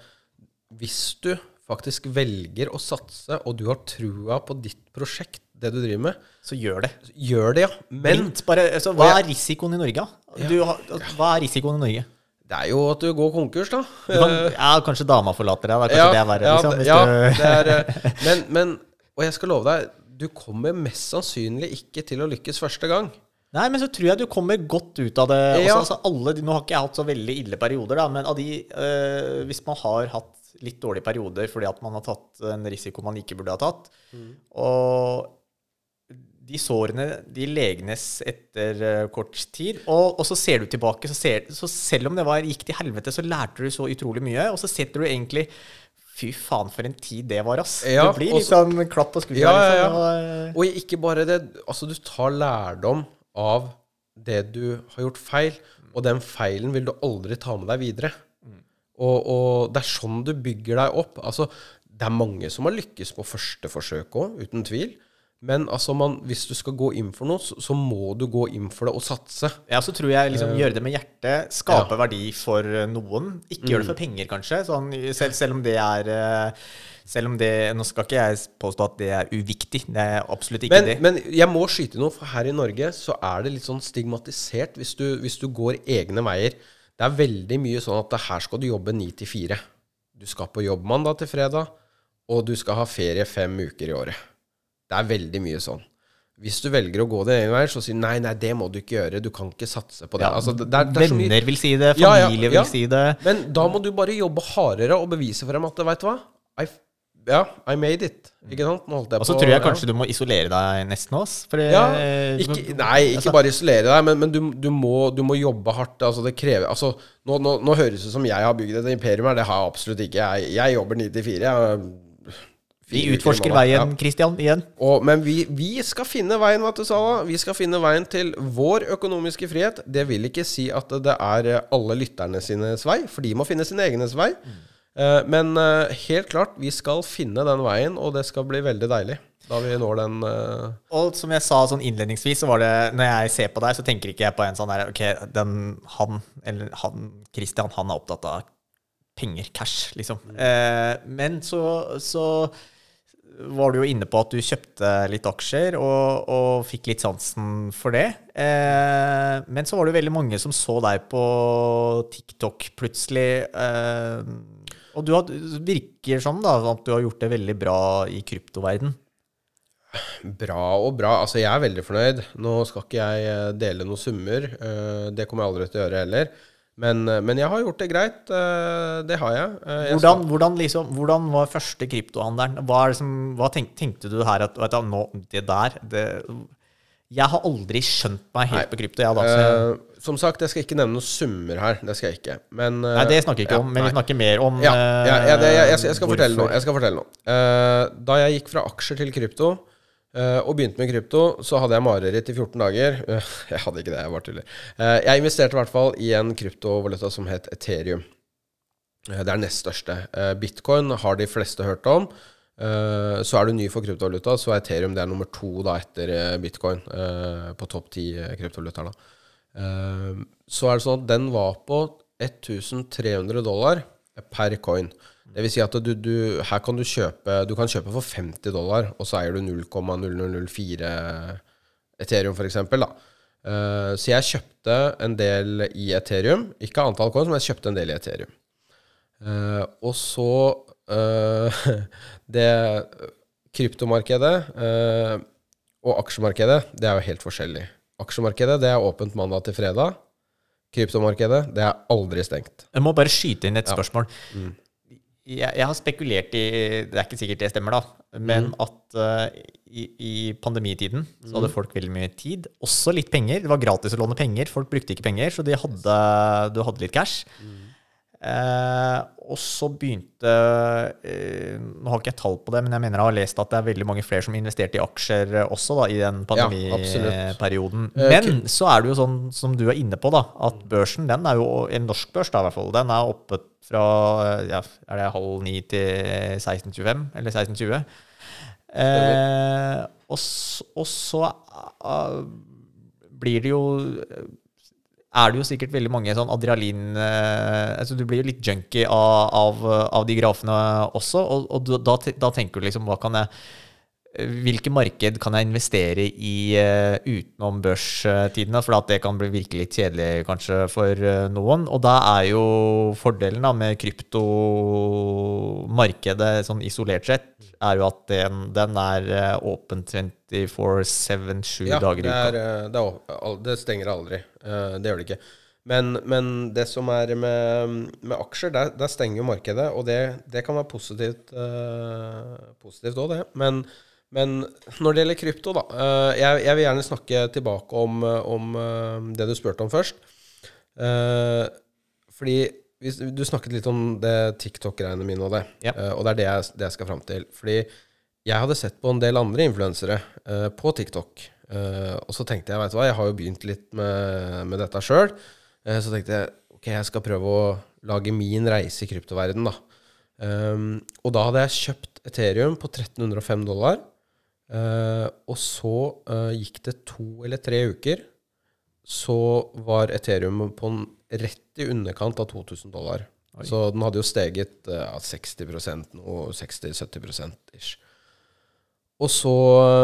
hvis du faktisk velger å satse, og du har trua på ditt prosjekt, det du driver med, Så gjør det. gjør det, ja. Men bare, altså, hva er risikoen i Norge? da? Ja. hva er risikoen i Norge? det er jo at du går konkurs, da. Kan, ja, kanskje dama forlater deg. Da. Kanskje det er verre. ja, liksom, det- ja, du- det er, eh, men, men Og jeg skal love deg, du kommer mest sannsynlig ikke til å lykkes første gang. Nei, men så tror jeg du kommer godt ut av det. Ja. Også, altså, alle, nå har ikke jeg hatt så veldig ille perioder, da, men av de øh, Hvis man har hatt litt dårlige perioder fordi at man har tatt en risiko man ikke burde ha tatt, og de sårene de legnes etter eh, kort tid, og, og så ser du tilbake, så, ser, så selv om det var, gikk til helvete, så lærte du så utrolig mye, og så setter du egentlig Fy faen, for en tid det var, ass. Ja, det blir litt sånn klapp på skuldra. Ja, ja, ja. liksom, og, Og ikke bare det, altså du tar lærdom av det du har gjort feil, og den feilen vil du aldri ta med deg videre. Og, og det er sånn du bygger deg opp. Altså, det er mange som har lykkes på første forsøk òg, uten tvil. Men altså, man, hvis du skal gå inn for noe, så, så må du gå inn for det og satse. Ja, så tror jeg liksom gjøre det med hjertet, skape verdi for eh, noen. Ikke gjøre det for penger, kanskje. Sånn, selv, selv om det er eh, Selv om det Nå skal ikke jeg påstå at det er uviktig. Det er absolutt ikke Men, det. men jeg må skyte noe, for her i Norge så er det litt sånn stigmatisert hvis du, hvis du går egne veier. Det er veldig mye sånn at her skal du jobbe ni til fire. Du skal på jobb mandag til fredag, og du skal ha ferie fem uker i året. Det er veldig mye sånn. Hvis du velger å gå din egen vei, så sier nei, nei, det må du ikke gjøre. Du kan ikke satse på det. Ja, altså, det, er, det er Venner vil si det, Ja, ja, familie ja. vil si det. Men da må du bare jobbe hardere og bevise frem at Veit du hva? I, ja, I made it. Ikke sant? Nå holdt jeg Og så tror jeg kanskje du må isolere deg nesten det, Ja, ikke, nei, ikke altså, bare isolere deg, men, men du, du, må, du må jobbe hardt. Altså, det krever altså, nå, nå, nå høres det ut som jeg har bygd et imperium her. Det har jeg absolutt ikke. Jeg, jeg jobber 9 til 4. Vi utforsker veien, Kristian, igjen. Og, men vi, vi skal finne veien, vet du, Sala. Vi skal finne veien til vår økonomiske frihet. Det vil ikke si at det er alle lytterne sines vei, for de må finne sin egen vei. Eh, men eh, helt klart, vi skal finne den veien, og det skal bli veldig deilig da vi når den uh... Og som jeg sa sånn innledningsvis, så var det Når jeg ser på deg, så tenker ikke jeg på en sånn der Ok, den, han, eller han, Christian, han er opptatt av penger, cash, liksom. Eh, men så, så var du jo inne på at du kjøpte litt aksjer og, og fikk litt sansen for det. Eh, men så var det veldig mange som så deg på TikTok plutselig. Eh, og du har, virker som da, at du har gjort det veldig bra i kryptoverden. Bra og bra. Altså, jeg er veldig fornøyd. Nå skal ikke jeg eh, dele noen summer. eh, Det kommer jeg aldri til å gjøre heller. Men, eh, men jeg har gjort det greit. Det har jeg. Jeg Hvordan, hvordan, liksom, hvordan var første kryptohandelen? Hva, som, hva tenk, tenkte du her at du, nå, Det der det, Jeg har aldri skjønt meg helt Nei. på krypto. Ja, da, så jeg, Eh, som sagt, jeg skal ikke nevne noen summer her. Det skal jeg ikke. Men, uh, nei, det snakker vi ikke ja, om, men vi snakker mer om Ja, ja, ja det, jeg, jeg, skal- jeg skal eh, fortelle noe. Jeg skal fortelle noe. Uh, da jeg gikk fra aksjer til krypto, eh, og begynte med krypto, så hadde jeg mareritt i 14 dager. Eh, jeg hadde ikke det, jeg bare tuller. Eh, jeg investerte i hvert fall i en kryptovaluta som het Ethereum. Eh, det er nest største. Eh, Bitcoin har de fleste hørt om. Eh, så er du ny for kryptovaluta, så er Ethereum det er nummer to da etter eh, bitcoin eh, på topp ti kryptovalutaer. så er det sånn at den var på 1300 dollar per coin. Det vil si at du, du, her kan du kjøpe Du kan kjøpe for 50 dollar, og så eier du 0,0004 Ethereum, f.eks. Uh, så jeg kjøpte en del i Ethereum. Ikke antall coins, men jeg kjøpte en del i Ethereum. Og så eh, Det kryptomarkedet eh, og aksjemarkedet, det er jo helt forskjellig. Aksjemarkedet det er åpent mandag til fredag. Kryptomarkedet det er aldri stengt. Jeg må bare skyte inn et Ja. spørsmål. Mm. Jeg, jeg har spekulert i Det er ikke sikkert det stemmer, da. Men Mm. at uh, i, i pandemitiden så hadde folk veldig mye tid. Også litt penger. Det var gratis å låne penger. Folk brukte ikke penger, så de hadde, du hadde litt cash. Mm. Eh, og så begynte eh, Nå har ikke jeg tall på det, men jeg mener jeg har lest at det er veldig mange flere som investerte i aksjer eh, også da, i den Ja, pandemiperioden. Eh, Men så er det jo sånn som du er inne på, da, at børsen, den er jo en norsk børs, da i hvert fall, den er oppe fra ja, er det halv ni til 16.25, eller 16.20. Eh, og, og så uh, blir det jo er det jo sikkert veldig mange sånn adrenalin eh, altså Du blir jo litt junkie av, av, av de grafene også, og, og da, da tenker du liksom hva kan jeg hvilke marked kan jeg investere i uh, utenom børstidene? For det kan bli virkelig litt kjedelig kanskje for uh, noen. Og da er jo fordelen da med kryptomarkedet sånn isolert sett, er jo at den, den er eh, åpen 24-7 sju Ja, dager i det, er, uka. eh, det, er, det stenger aldri. Eh, Det gjør det ikke. Men, men det som er med, med aksjer, der, der stenger jo markedet, og det, det kan være positivt uh, positivt òg, det. Men, men når det gjelder krypto, da eh, jeg, jeg vil gjerne snakke tilbake om, eh, om eh, det du spurte om først. Fordi du snakket litt om det TikTok-greiene mine og det. Ja. Og det er det jeg, det jeg skal fram til. Fordi jeg hadde sett på en del andre influensere på TikTok. Og så tenkte jeg, vet du hva, jeg har jo begynt litt med, med dette sjøl. så tenkte jeg ok, jeg skal prøve å lage min reise i kryptoverden da. Um, og da hadde jeg kjøpt Ethereum på 1305 dollar. Eh, og så uh, gikk det to eller tre uker. Så var Ethereum på en rett i underkant av 2000 dollar. Oi. Så den hadde jo steget uh, 60% noe 60-70% ish. Og så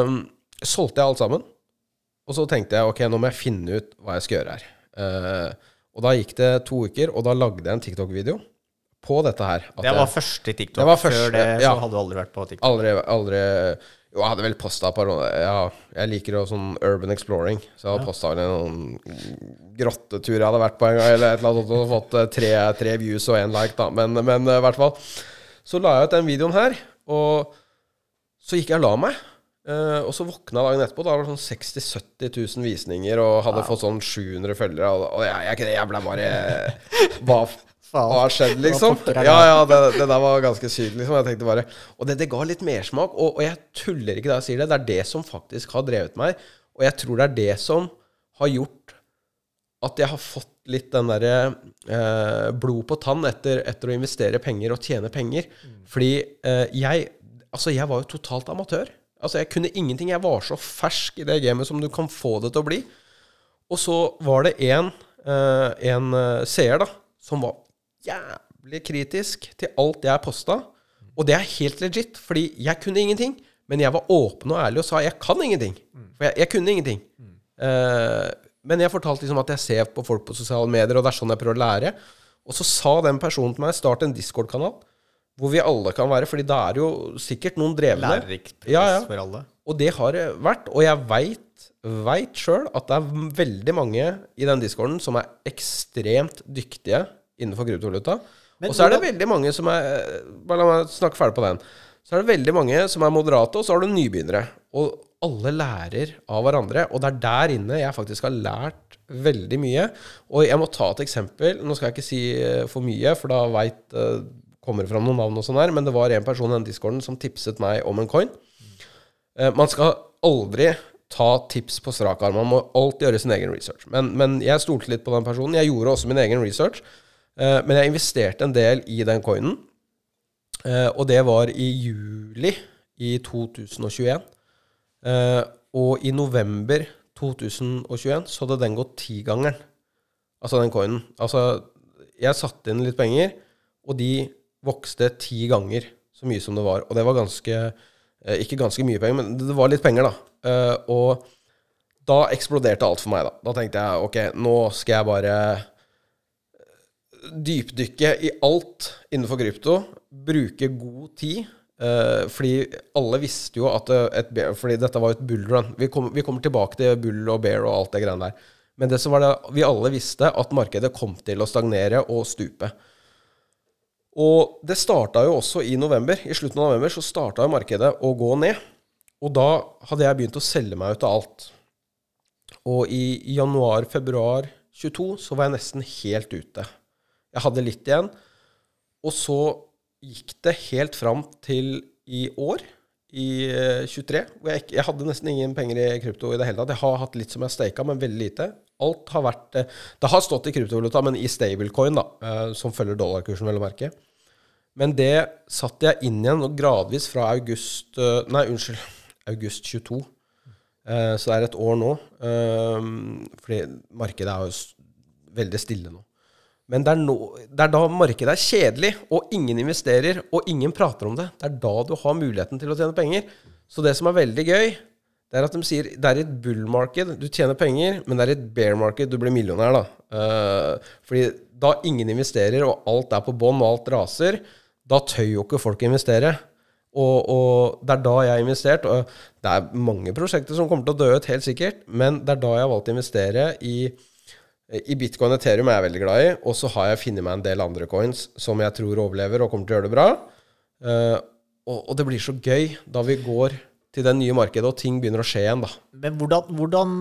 um, solgte jeg alt sammen. Og så tenkte jeg ok, nå må jeg finne ut hva jeg skal gjøre her. Uh, og da gikk det to uker, og da lagde jeg en TikTok-video på dette her. at Det jeg- var første TikTok. Det var første, Før det så hadde du aldri vært på TikTok. Aldri, aldri Jo, jeg hadde vel posta på Ja, jeg liker jo sånn urban exploring. Så jeg hadde Ja. posta en grottetur jeg hadde vært på en gang, eller et eller annet sånt, og fått eh, tre, tre views og én like, da. Men, men eh, i hvert fall. Så la jeg ut den videoen her, og så gikk jeg og la meg. Uh, og så våkna jeg dagen etterpå, da var det sånn 60 000-70 000 visninger, og hadde fått sånn 700 følgere, og, og jeg, jeg, jeg ble bare Hva hva har skjedd, liksom? Ja, ja, det, det der var ganske sykt, liksom. Jeg tenkte bare Og det, det ga litt mersmak, og, og jeg tuller ikke da jeg sier det. Det er det som faktisk har drevet meg, og jeg tror det er det som har gjort at jeg har fått litt den derre eh, blod på tann etter, etter å investere penger og tjene penger. Fordi eh, jeg Altså, jeg var jo totalt amatør. Altså, jeg kunne ingenting. Jeg var så fersk i det gamet som du kan få det til å bli. Og så var det en, eh, en eh, seer da, som var jævlig kritisk til alt jeg posta. Og det er helt legit, fordi jeg kunne ingenting. Men jeg var åpen og ærlig og sa jeg kan ingenting. For jeg, jeg kunne ingenting. Eh, men jeg fortalte liksom at jeg ser på folk på sosiale medier, og det er sånn jeg prøver å lære. Og så sa den personen til meg start en Discord-kanal. hvor vi alle kan være. Fordi da er det jo sikkert noen drevne. Lærerikt Ja, ja. for alle. Og det har det vært. Og jeg veit, veit sjøl at det er veldig mange i den discorden som er ekstremt dyktige innenfor kryptovaluta. Og så er det veldig mange som er Bare la meg snakke ferdig på den. Så er det veldig mange som er moderate, og så har du nybegynnere. Og alle lærer av hverandre. Og det er der inne jeg faktisk har lært veldig mye. Og jeg må ta et eksempel. Nå skal jeg ikke si eh, for mye, for da veit kommer det fram noen navn og sånn her, men det var en person i den discorden som tipset meg om en coin. Eh, man skal aldri ta tips på strak arm. Man må alltid gjøre sin egen research. Men, men jeg stolte litt på den personen. Jeg gjorde også min egen research. Eh, men jeg investerte en del i den coinen. Eh, og det var i juli i 2021. Eh, og i november 2021 så hadde den gått tigangeren. Altså den coinen. Altså, jeg satte inn litt penger, og de vokste ti ganger så mye som det var. Og det var ganske Ikke ganske mye penger, men det var litt penger, da. Og da eksploderte alt for meg, da. Da tenkte jeg ok, nå skal jeg bare dypdykke i alt innenfor krypto. Bruke god tid. eh, fordi alle visste jo at eh, et, Fordi dette var jo et bullrun. Vi, kom, vi kommer tilbake til bull og bear og alt det greiene der. Men det som var det, vi alle visste at markedet kom til å stagnere og stupe. Og det starta jo også i november. I slutten av november så starta markedet å gå ned. Og da hadde jeg begynt å selge meg ut av alt. Og i januar-februar 22 så var jeg nesten helt ute. Jeg hadde litt igjen. Og så gikk det helt fram til i år, i eh, 23, hvor jeg, jeg hadde nesten ingen penger i krypto i det hele tatt. Jeg har hatt litt som jeg staka, men veldig lite. Alt har vært eh, Det har stått i kryptovaluta, men i stablecoin, da, eh, som følger dollarkursen, vel å merke. Men det satte jeg inn igjen, og gradvis fra august eh, Nei, unnskyld. August 22. Eh, Så det er et år nå. eh, Fordi markedet er jo veldig stille nå. Men det er, no, det er da markedet er kjedelig, og ingen investerer, og ingen prater om det. Det er da du har muligheten til å tjene penger. Så det som er veldig gøy, det er at de sier det er et bull-marked, du tjener penger, men det er et bear market du blir millionær, da. Uh, fordi da ingen investerer, og alt er på bånn, og alt raser, da tør jo ikke folk investere. Og, og det er da jeg har investert. Og det er mange prosjekter som kommer til å dø ut, helt sikkert, men det er da jeg har valgt å investere i i bitcoin og Ethereum er jeg veldig glad i, og så har jeg funnet meg en del andre coins som jeg tror overlever og kommer til å gjøre det bra. Eh, og, og det blir så gøy da vi går til det nye markedet og ting begynner å skje igjen, da. Men hvordan, hvordan,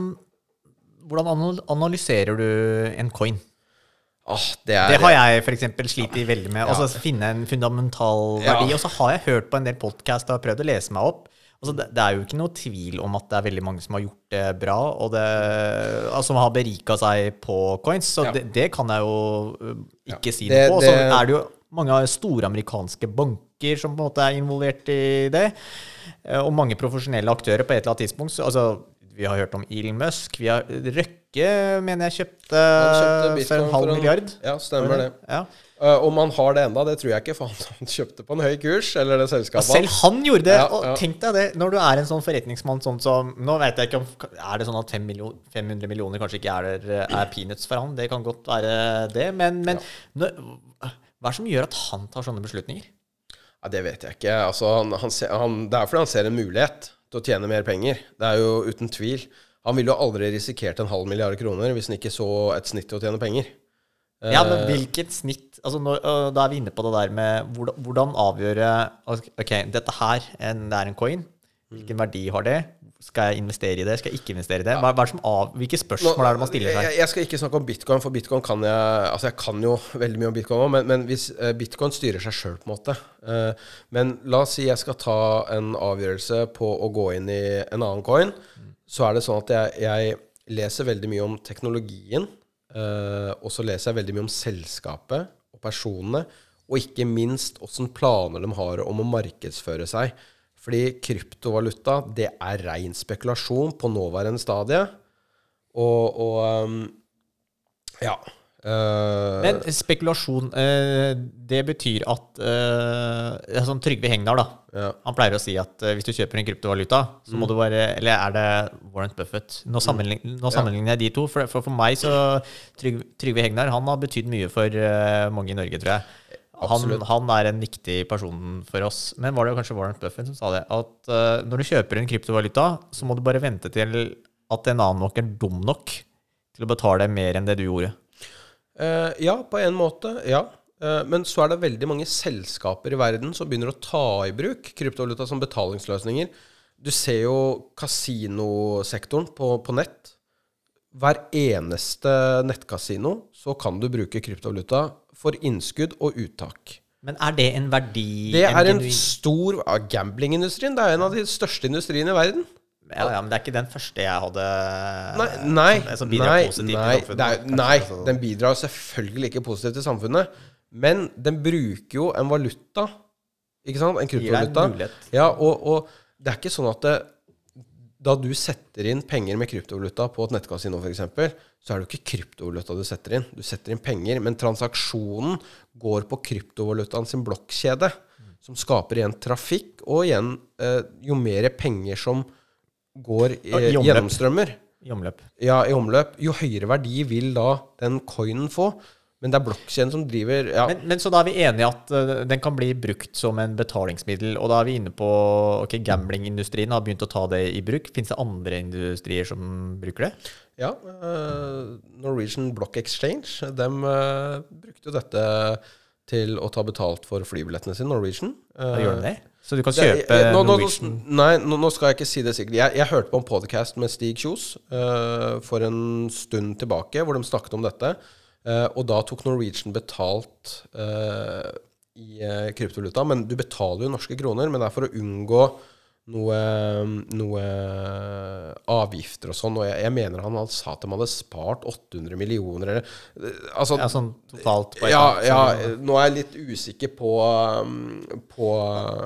hvordan analyserer du en coin? Ah, det Det har jeg eksempel slitt veldig med. Altså Finne en fundamental verdi. Ja. Og så har jeg hørt på en del podkast og prøvd å lese meg opp. Altså det, det er jo ikke noe tvil om at det er veldig mange som har gjort det bra, og det, altså, som har berika seg på coins. Så Ja. det, det kan jeg jo ikke ikke si Det- noe på. Og så er det jo mange store amerikanske banker som på en måte er involvert i det. eh, Og mange profesjonelle aktører på et eller annet tidspunkt. Så, altså, vi har hørt om Elon Musk. Vi har Røkke, mener jeg, kjøpte, kjøpte for en halv milliard. Ja, stemmer det. Ja. Eh, om han har det enda, det tror jeg ikke, for han, kjøpte på en høy kurs, eller det selskapet selv han gjorde det. Ja, og ja. tenk deg det, når du er en sånn forretningsmann sånn som Nå vet jeg ikke om Er det sånn at million, 500 millioner kanskje ikke er, er peanuts for han? Det kan godt være det. Men, men når, hva er det som gjør at han tar sånne beslutninger? Ja, Det vet jeg ikke. Altså, han, han han, det er fordi han ser en mulighet til å tjene mer penger. Det er jo uten tvil. Han ville jo aldri risikert en halv milliard kroner hvis han ikke så et snitt til å tjene penger. Ja, Eh. men hvilket snitt altså når, øh, Da er vi inne på det der med hvordan, hvordan avgjøre Ok, dette her en, det er en coin. Hvilken verdi har det? Skal jeg investere i det? Skal jeg ikke investere i det? Hva, hva som av, hvilke spørsmål er det man stiller seg? jeg skal ikke snakke om bitcoin, for bitcoin kan jeg Altså, jeg kan jo veldig mye om bitcoin òg, men, men hvis eh, bitcoin styrer seg sjøl, på en måte eh, Men la oss si jeg skal ta en avgjørelse på å gå inn i en annen coin, så er det sånn at jeg, jeg leser veldig mye om teknologien, eh, og så leser jeg veldig mye om selskapet og personene, og ikke minst åssen planer de har om å markedsføre seg. Fordi kryptovaluta, det er rein spekulasjon på nåværende stadie. Og, og um, ja. Eh, Men spekulasjon, eh, det betyr at eh, Sånn Trygve Hegnar, da. ja. Han pleier å si at hvis du kjøper en kryptovaluta, så må du bare Eller er det Warren Buffett? Nå, sammenlign, nå sammenligner jeg de to. For, for, for meg så Trygve, Trygve Hegnar han har betydd mye for mange i Norge, tror jeg. han, han er en viktig person for oss. Men var det kanskje Warren Buffett som sa det? At når du kjøper en kryptovaluta, så må du bare vente til at en annen nok er dum nok til å betale mer enn det du gjorde. Eh, ja, på en måte. Ja. Eh, men så er det veldig mange selskaper i verden som begynner å ta i bruk kryptovaluta som betalingsløsninger. Du ser jo kasinosektoren på, på nett. Hver eneste nettkasino så kan du bruke kryptovaluta for innskudd og uttak. Men er det en verdi Det er en en stor Gamblingindustrien det er en av de største industriene i verden. Ja, ja, men det er ikke den første jeg hadde Nei, nei, som, som nei, nei, er, nei, den bidrar selvfølgelig ikke positivt til samfunnet. Men den bruker jo en valuta, ikke sant? En kryptovaluta. Ja, og, og det er ikke sånn at det, da du setter inn penger med kryptovaluta på et nettkasino f.eks., så er det jo ikke kryptovaluta du setter inn. Du setter inn penger, men transaksjonen går på kryptovalutaen sin blokkjede, som skaper igjen trafikk, og igjen eh, jo mer penger som går eh, i gjennomstrømmer, I omløp. ja, i omløp, jo høyere verdi vil da den coinen få. Men det er blokkjeden som driver ja. Men, men så da er vi enige at uh, den kan bli brukt som en betalingsmiddel, og da er vi inne på ok, gamblingindustrien har begynt å ta det i bruk. Fins det andre industrier som bruker det? Ja, Uh, Norwegian Block Exchange de uh, brukte dette til å ta betalt for flybillettene sine, Norwegian. Da gjør de det? Så du kan kjøpe eh, nå, nå, Norwegian Nei, nå, nå skal jeg ikke si det sikkert. Jeg, jeg hørte på en podcast med Stig Kjos uh, for en stund tilbake, hvor de snakket om dette. Uh, og da tok Norwegian betalt uh, i kryptovaluta. Men du betaler jo norske kroner, men det er for å unngå noe, noe avgifter og sånn. Og jeg, jeg mener han sa at de hadde spart 800 millioner eller eh, Altså Ja, sånn totalt på ja, ja, nå er jeg litt usikker på, um, på,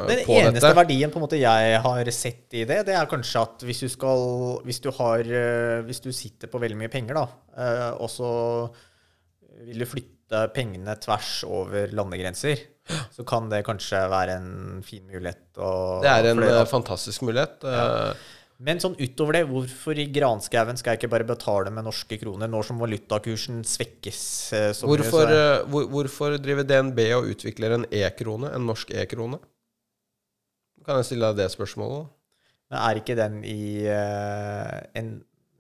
Den på eneste dette. verdien på en måte jeg har sett i det, det er kanskje at hvis du skal Hvis du har eh, Hvis du sitter på veldig mye penger, da, eh, og så vil du flytte pengene tvers over landegrenser, så kan det kanskje være en fin mulighet. Det er en da. eh, fantastisk mulighet. Ja. Men sånn utover det, hvorfor i granskauen skal jeg ikke bare betale med norske kroner, når som valutakursen svekkes eh, så mye? Hvorfor, eh, hvor, hvorfor driver DNB og utvikler en e-krone, en norsk e-krone? Kan jeg stille deg det spørsmålet? Men er ikke den i uh, en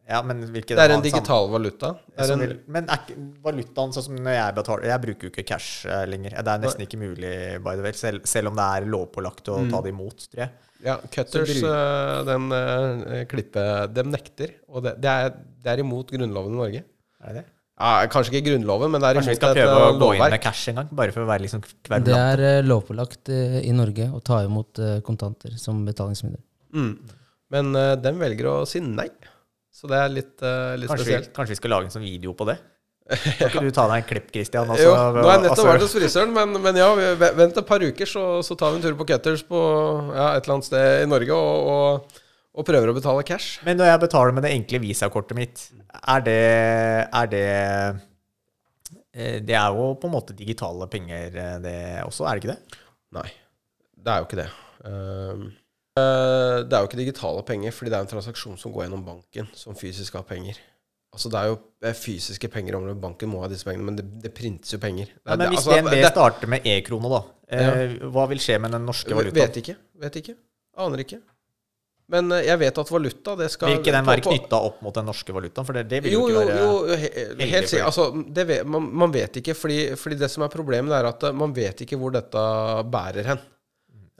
Ja, men Det er en digital valuta. Er en, men er ikke valutaen sånn som når jeg betaler Jeg bruker jo ikke cash eh, lenger. Det er nesten ikke mulig, by the way, selv, selv om det er lovpålagt å Mm. ta det imot, tror jeg. ja, Cutters, eh, den uh, klippet Dem nekter. Og det, det, er, det er imot Grunnloven i Norge. Er det? Ja, kanskje ikke Grunnloven, men det er Kanskje vi skal prøve eh, å gå inn med cash en gang, bare for å være liksom Det er eh, lovpålagt eh, i Norge å ta imot eh, kontanter som betalingsmiddel. Mm. Men uh, den velger å si nei. Så det er litt, eh, litt Kanskje, vi, spesielt. kanskje vi skal lage en sånn video på det? Kan ikke du ta deg en klipp, Christian? Altså, Jo, nå har jeg nettopp vært hos frisøren, men, men ja, vent et par uker, så, så tar vi en tur på Cutters på ja, et eller annet sted i Norge og, og, og prøver å betale cash. Men når jeg betaler med det enkle visakortet mitt, er det, er det eh, Det er jo på en måte digitale penger, eh, det også, er det ikke det? Nei, det er jo ikke det. Eh, det er jo ikke digitale penger, fordi det er en transaksjon som går gjennom banken, som fysisk har penger. Altså Det er jo eh, fysiske penger om banken må ha disse pengene, men det, det printes jo penger. Det, Ja, men hvis altså, DNB starter med e-krone, da, eh, hva vil skje med den norske valutaen? Vet ikke. Vet ikke. Aner ikke. Men eh, jeg vet at valuta, det skal Vil ikke den være knytta opp mot den norske valutaen? For det, det vil Jo, jo jo, ikke være jo he, he, helt sikkert. Altså, det vet, man, man vet ikke, fordi, fordi det som er problemet, er at eh, man vet ikke hvor dette bærer hen.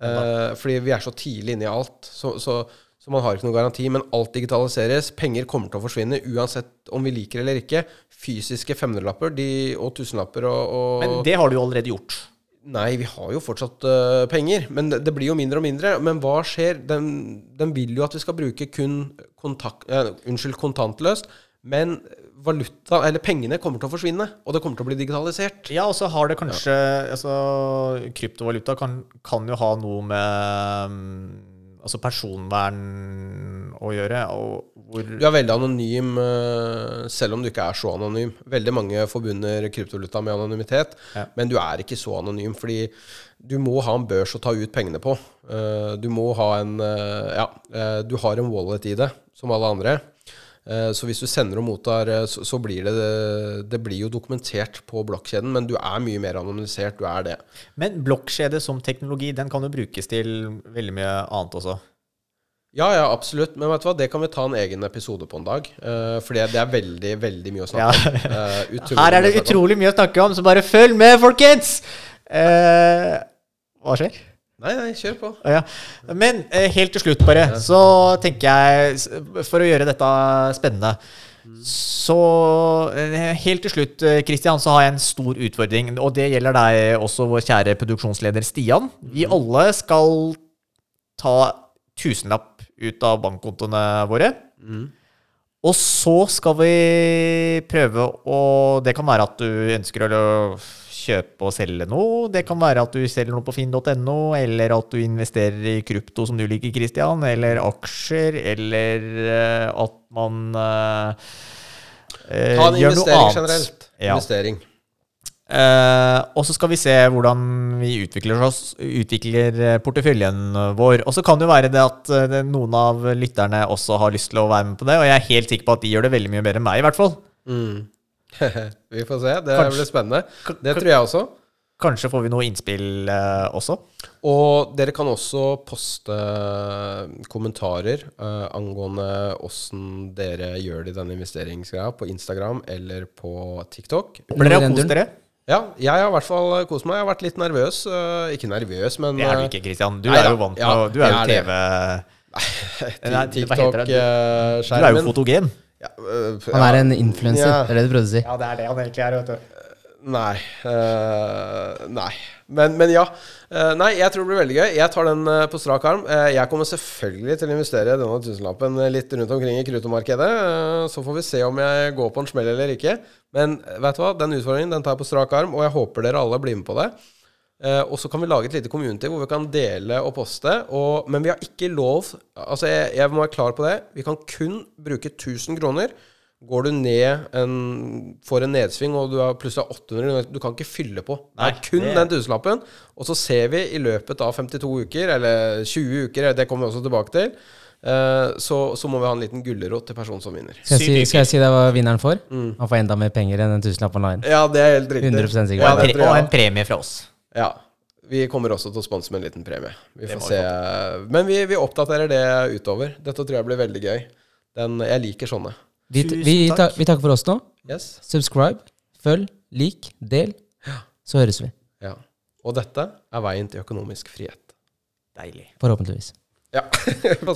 Eh, fordi vi er så tidlig inne i alt, så, så, så man har ikke noen garanti. Men alt digitaliseres. Penger kommer til å forsvinne uansett om vi liker eller ikke. Fysiske 500-lapper de, og tusenlapper og, og Men det har du jo allerede gjort. Nei, vi har jo fortsatt uh, penger, men det, det blir jo mindre og mindre. Men hva skjer? Den, den vil jo at vi skal bruke kun kontakt, uh, unnskyld, kontantløst. Men valuta, eller pengene kommer til å forsvinne, og det kommer til å bli digitalisert. Ja, og så har det kanskje altså, Kryptovaluta kan, kan jo ha noe med mm, altså personvern å gjøre. Og hvor Du er veldig anonym, eh, selv om du ikke er så anonym. Veldig mange forbunder kryptovaluta med anonymitet, Ja. men du er ikke så anonym, fordi du må ha en børs å ta ut pengene på. Eh, Du må ha en eh, Ja, du har en wallet i det, som alle andre. Eh, Så hvis du sender og mottar, eh, så, blir det Det blir jo dokumentert på blokkjeden, men du er mye mer anonymisert. Du er det. Men blokkjede som teknologi, den kan jo brukes til veldig mye annet også. Ja, ja, absolutt. Men vet du hva, det kan vi ta en egen episode på en dag. Uh, for det, er veldig, veldig mye å snakke om. Uh, Her er det utrolig mye å snakke om, så bare følg med, folkens! Uh, hva skjer? Nei, nei, kjør på. Ja. Men eh, helt til slutt, bare, så tenker jeg, for å gjøre dette spennende Så eh, helt til slutt, Kristian, så har jeg en stor utfordring. Og det gjelder deg også, vår kjære produksjonsleder Stian. Vi alle skal ta tusenlapp ut av bankkontoene våre. Og så skal vi prøve å Det kan være at du ønsker å kjøpe og selge noe. Det kan være at du selger noe på finn.no, eller at du investerer i krypto som du liker, Christian, eller aksjer, eller eh, at man eh, eh, Ta en noe investering generelt. Ja. Investering. Uh, og så skal vi se hvordan vi utvikler oss Utvikler eh, porteføljen vår. Og så kan det jo være det at eh, noen av lytterne også har lyst til å være med på det. Og jeg er helt sikker på at de gjør det veldig mye bedre enn meg, i hvert fall. Mm. vi får se. Det Kanskje- blir spennende. Det tror jeg også. Kanskje får vi noe innspill eh, også. Og dere kan også poste kommentarer eh, angående åssen dere gjør det i denne investeringsgreia på Instagram eller på TikTok. Blir dere kost dere. Ja, jeg har i hvert fall kost meg. Jeg har vært litt nervøs. eh, ikke nervøs, men Det er du eh, ikke, Christian. Du Nei er jo vant Ja, Du er jo TV TikTok-skjermen. Du er jo fotogen. Ja, øh, Han er ja. en influenser, Ja. det er det du prøvde å si. Ja, det er det han egentlig er, vet du. Nei. Uh, nei. Men, men ja. Uh, nei, jeg tror det blir veldig gøy. Jeg tar den uh, på strak arm. Eh, jeg kommer selvfølgelig til å investere denne tusenlappen litt rundt omkring i krutomarkedet Eh, så får vi se om jeg går på en smell eller ikke. Men vet du hva? den utfordringen den tar jeg på strak arm, og jeg håper dere alle blir med på det. Eh, og så kan vi lage et lite community hvor vi kan dele og poste. Og, men vi har ikke lov Altså, jeg, jeg må være klar på det. Vi kan kun bruke 1000 kroner. Går du ned en, får en nedsving og du har plutselig 800 kroner, Du kan ikke fylle på. Det er kun det- den tusenlappen. Og så ser vi i løpet av 52 uker, eller 20 uker, det kommer vi også tilbake til, uh, så, så må vi ha en liten gulrot til personen som vinner. Skal jeg, si, skal jeg si det hva vinneren får? Mm. Han får enda mer penger enn en tusenlapp online. Ja, det er helt riktig. 100% sikker. Ja, Og en premie fra oss. Ja. Vi kommer også til å sponse med en liten premie. Vi får se. vi Men vi, vi oppdaterer det utover. Dette tror jeg blir veldig gøy. Den, jeg liker sånne. Vi, vi, ta, vi takker for oss nå. Yes. Subscribe, følg, lik, del. Så høres vi. Ja. Og dette er veien til økonomisk frihet. Deilig. Forhåpentligvis. Ja.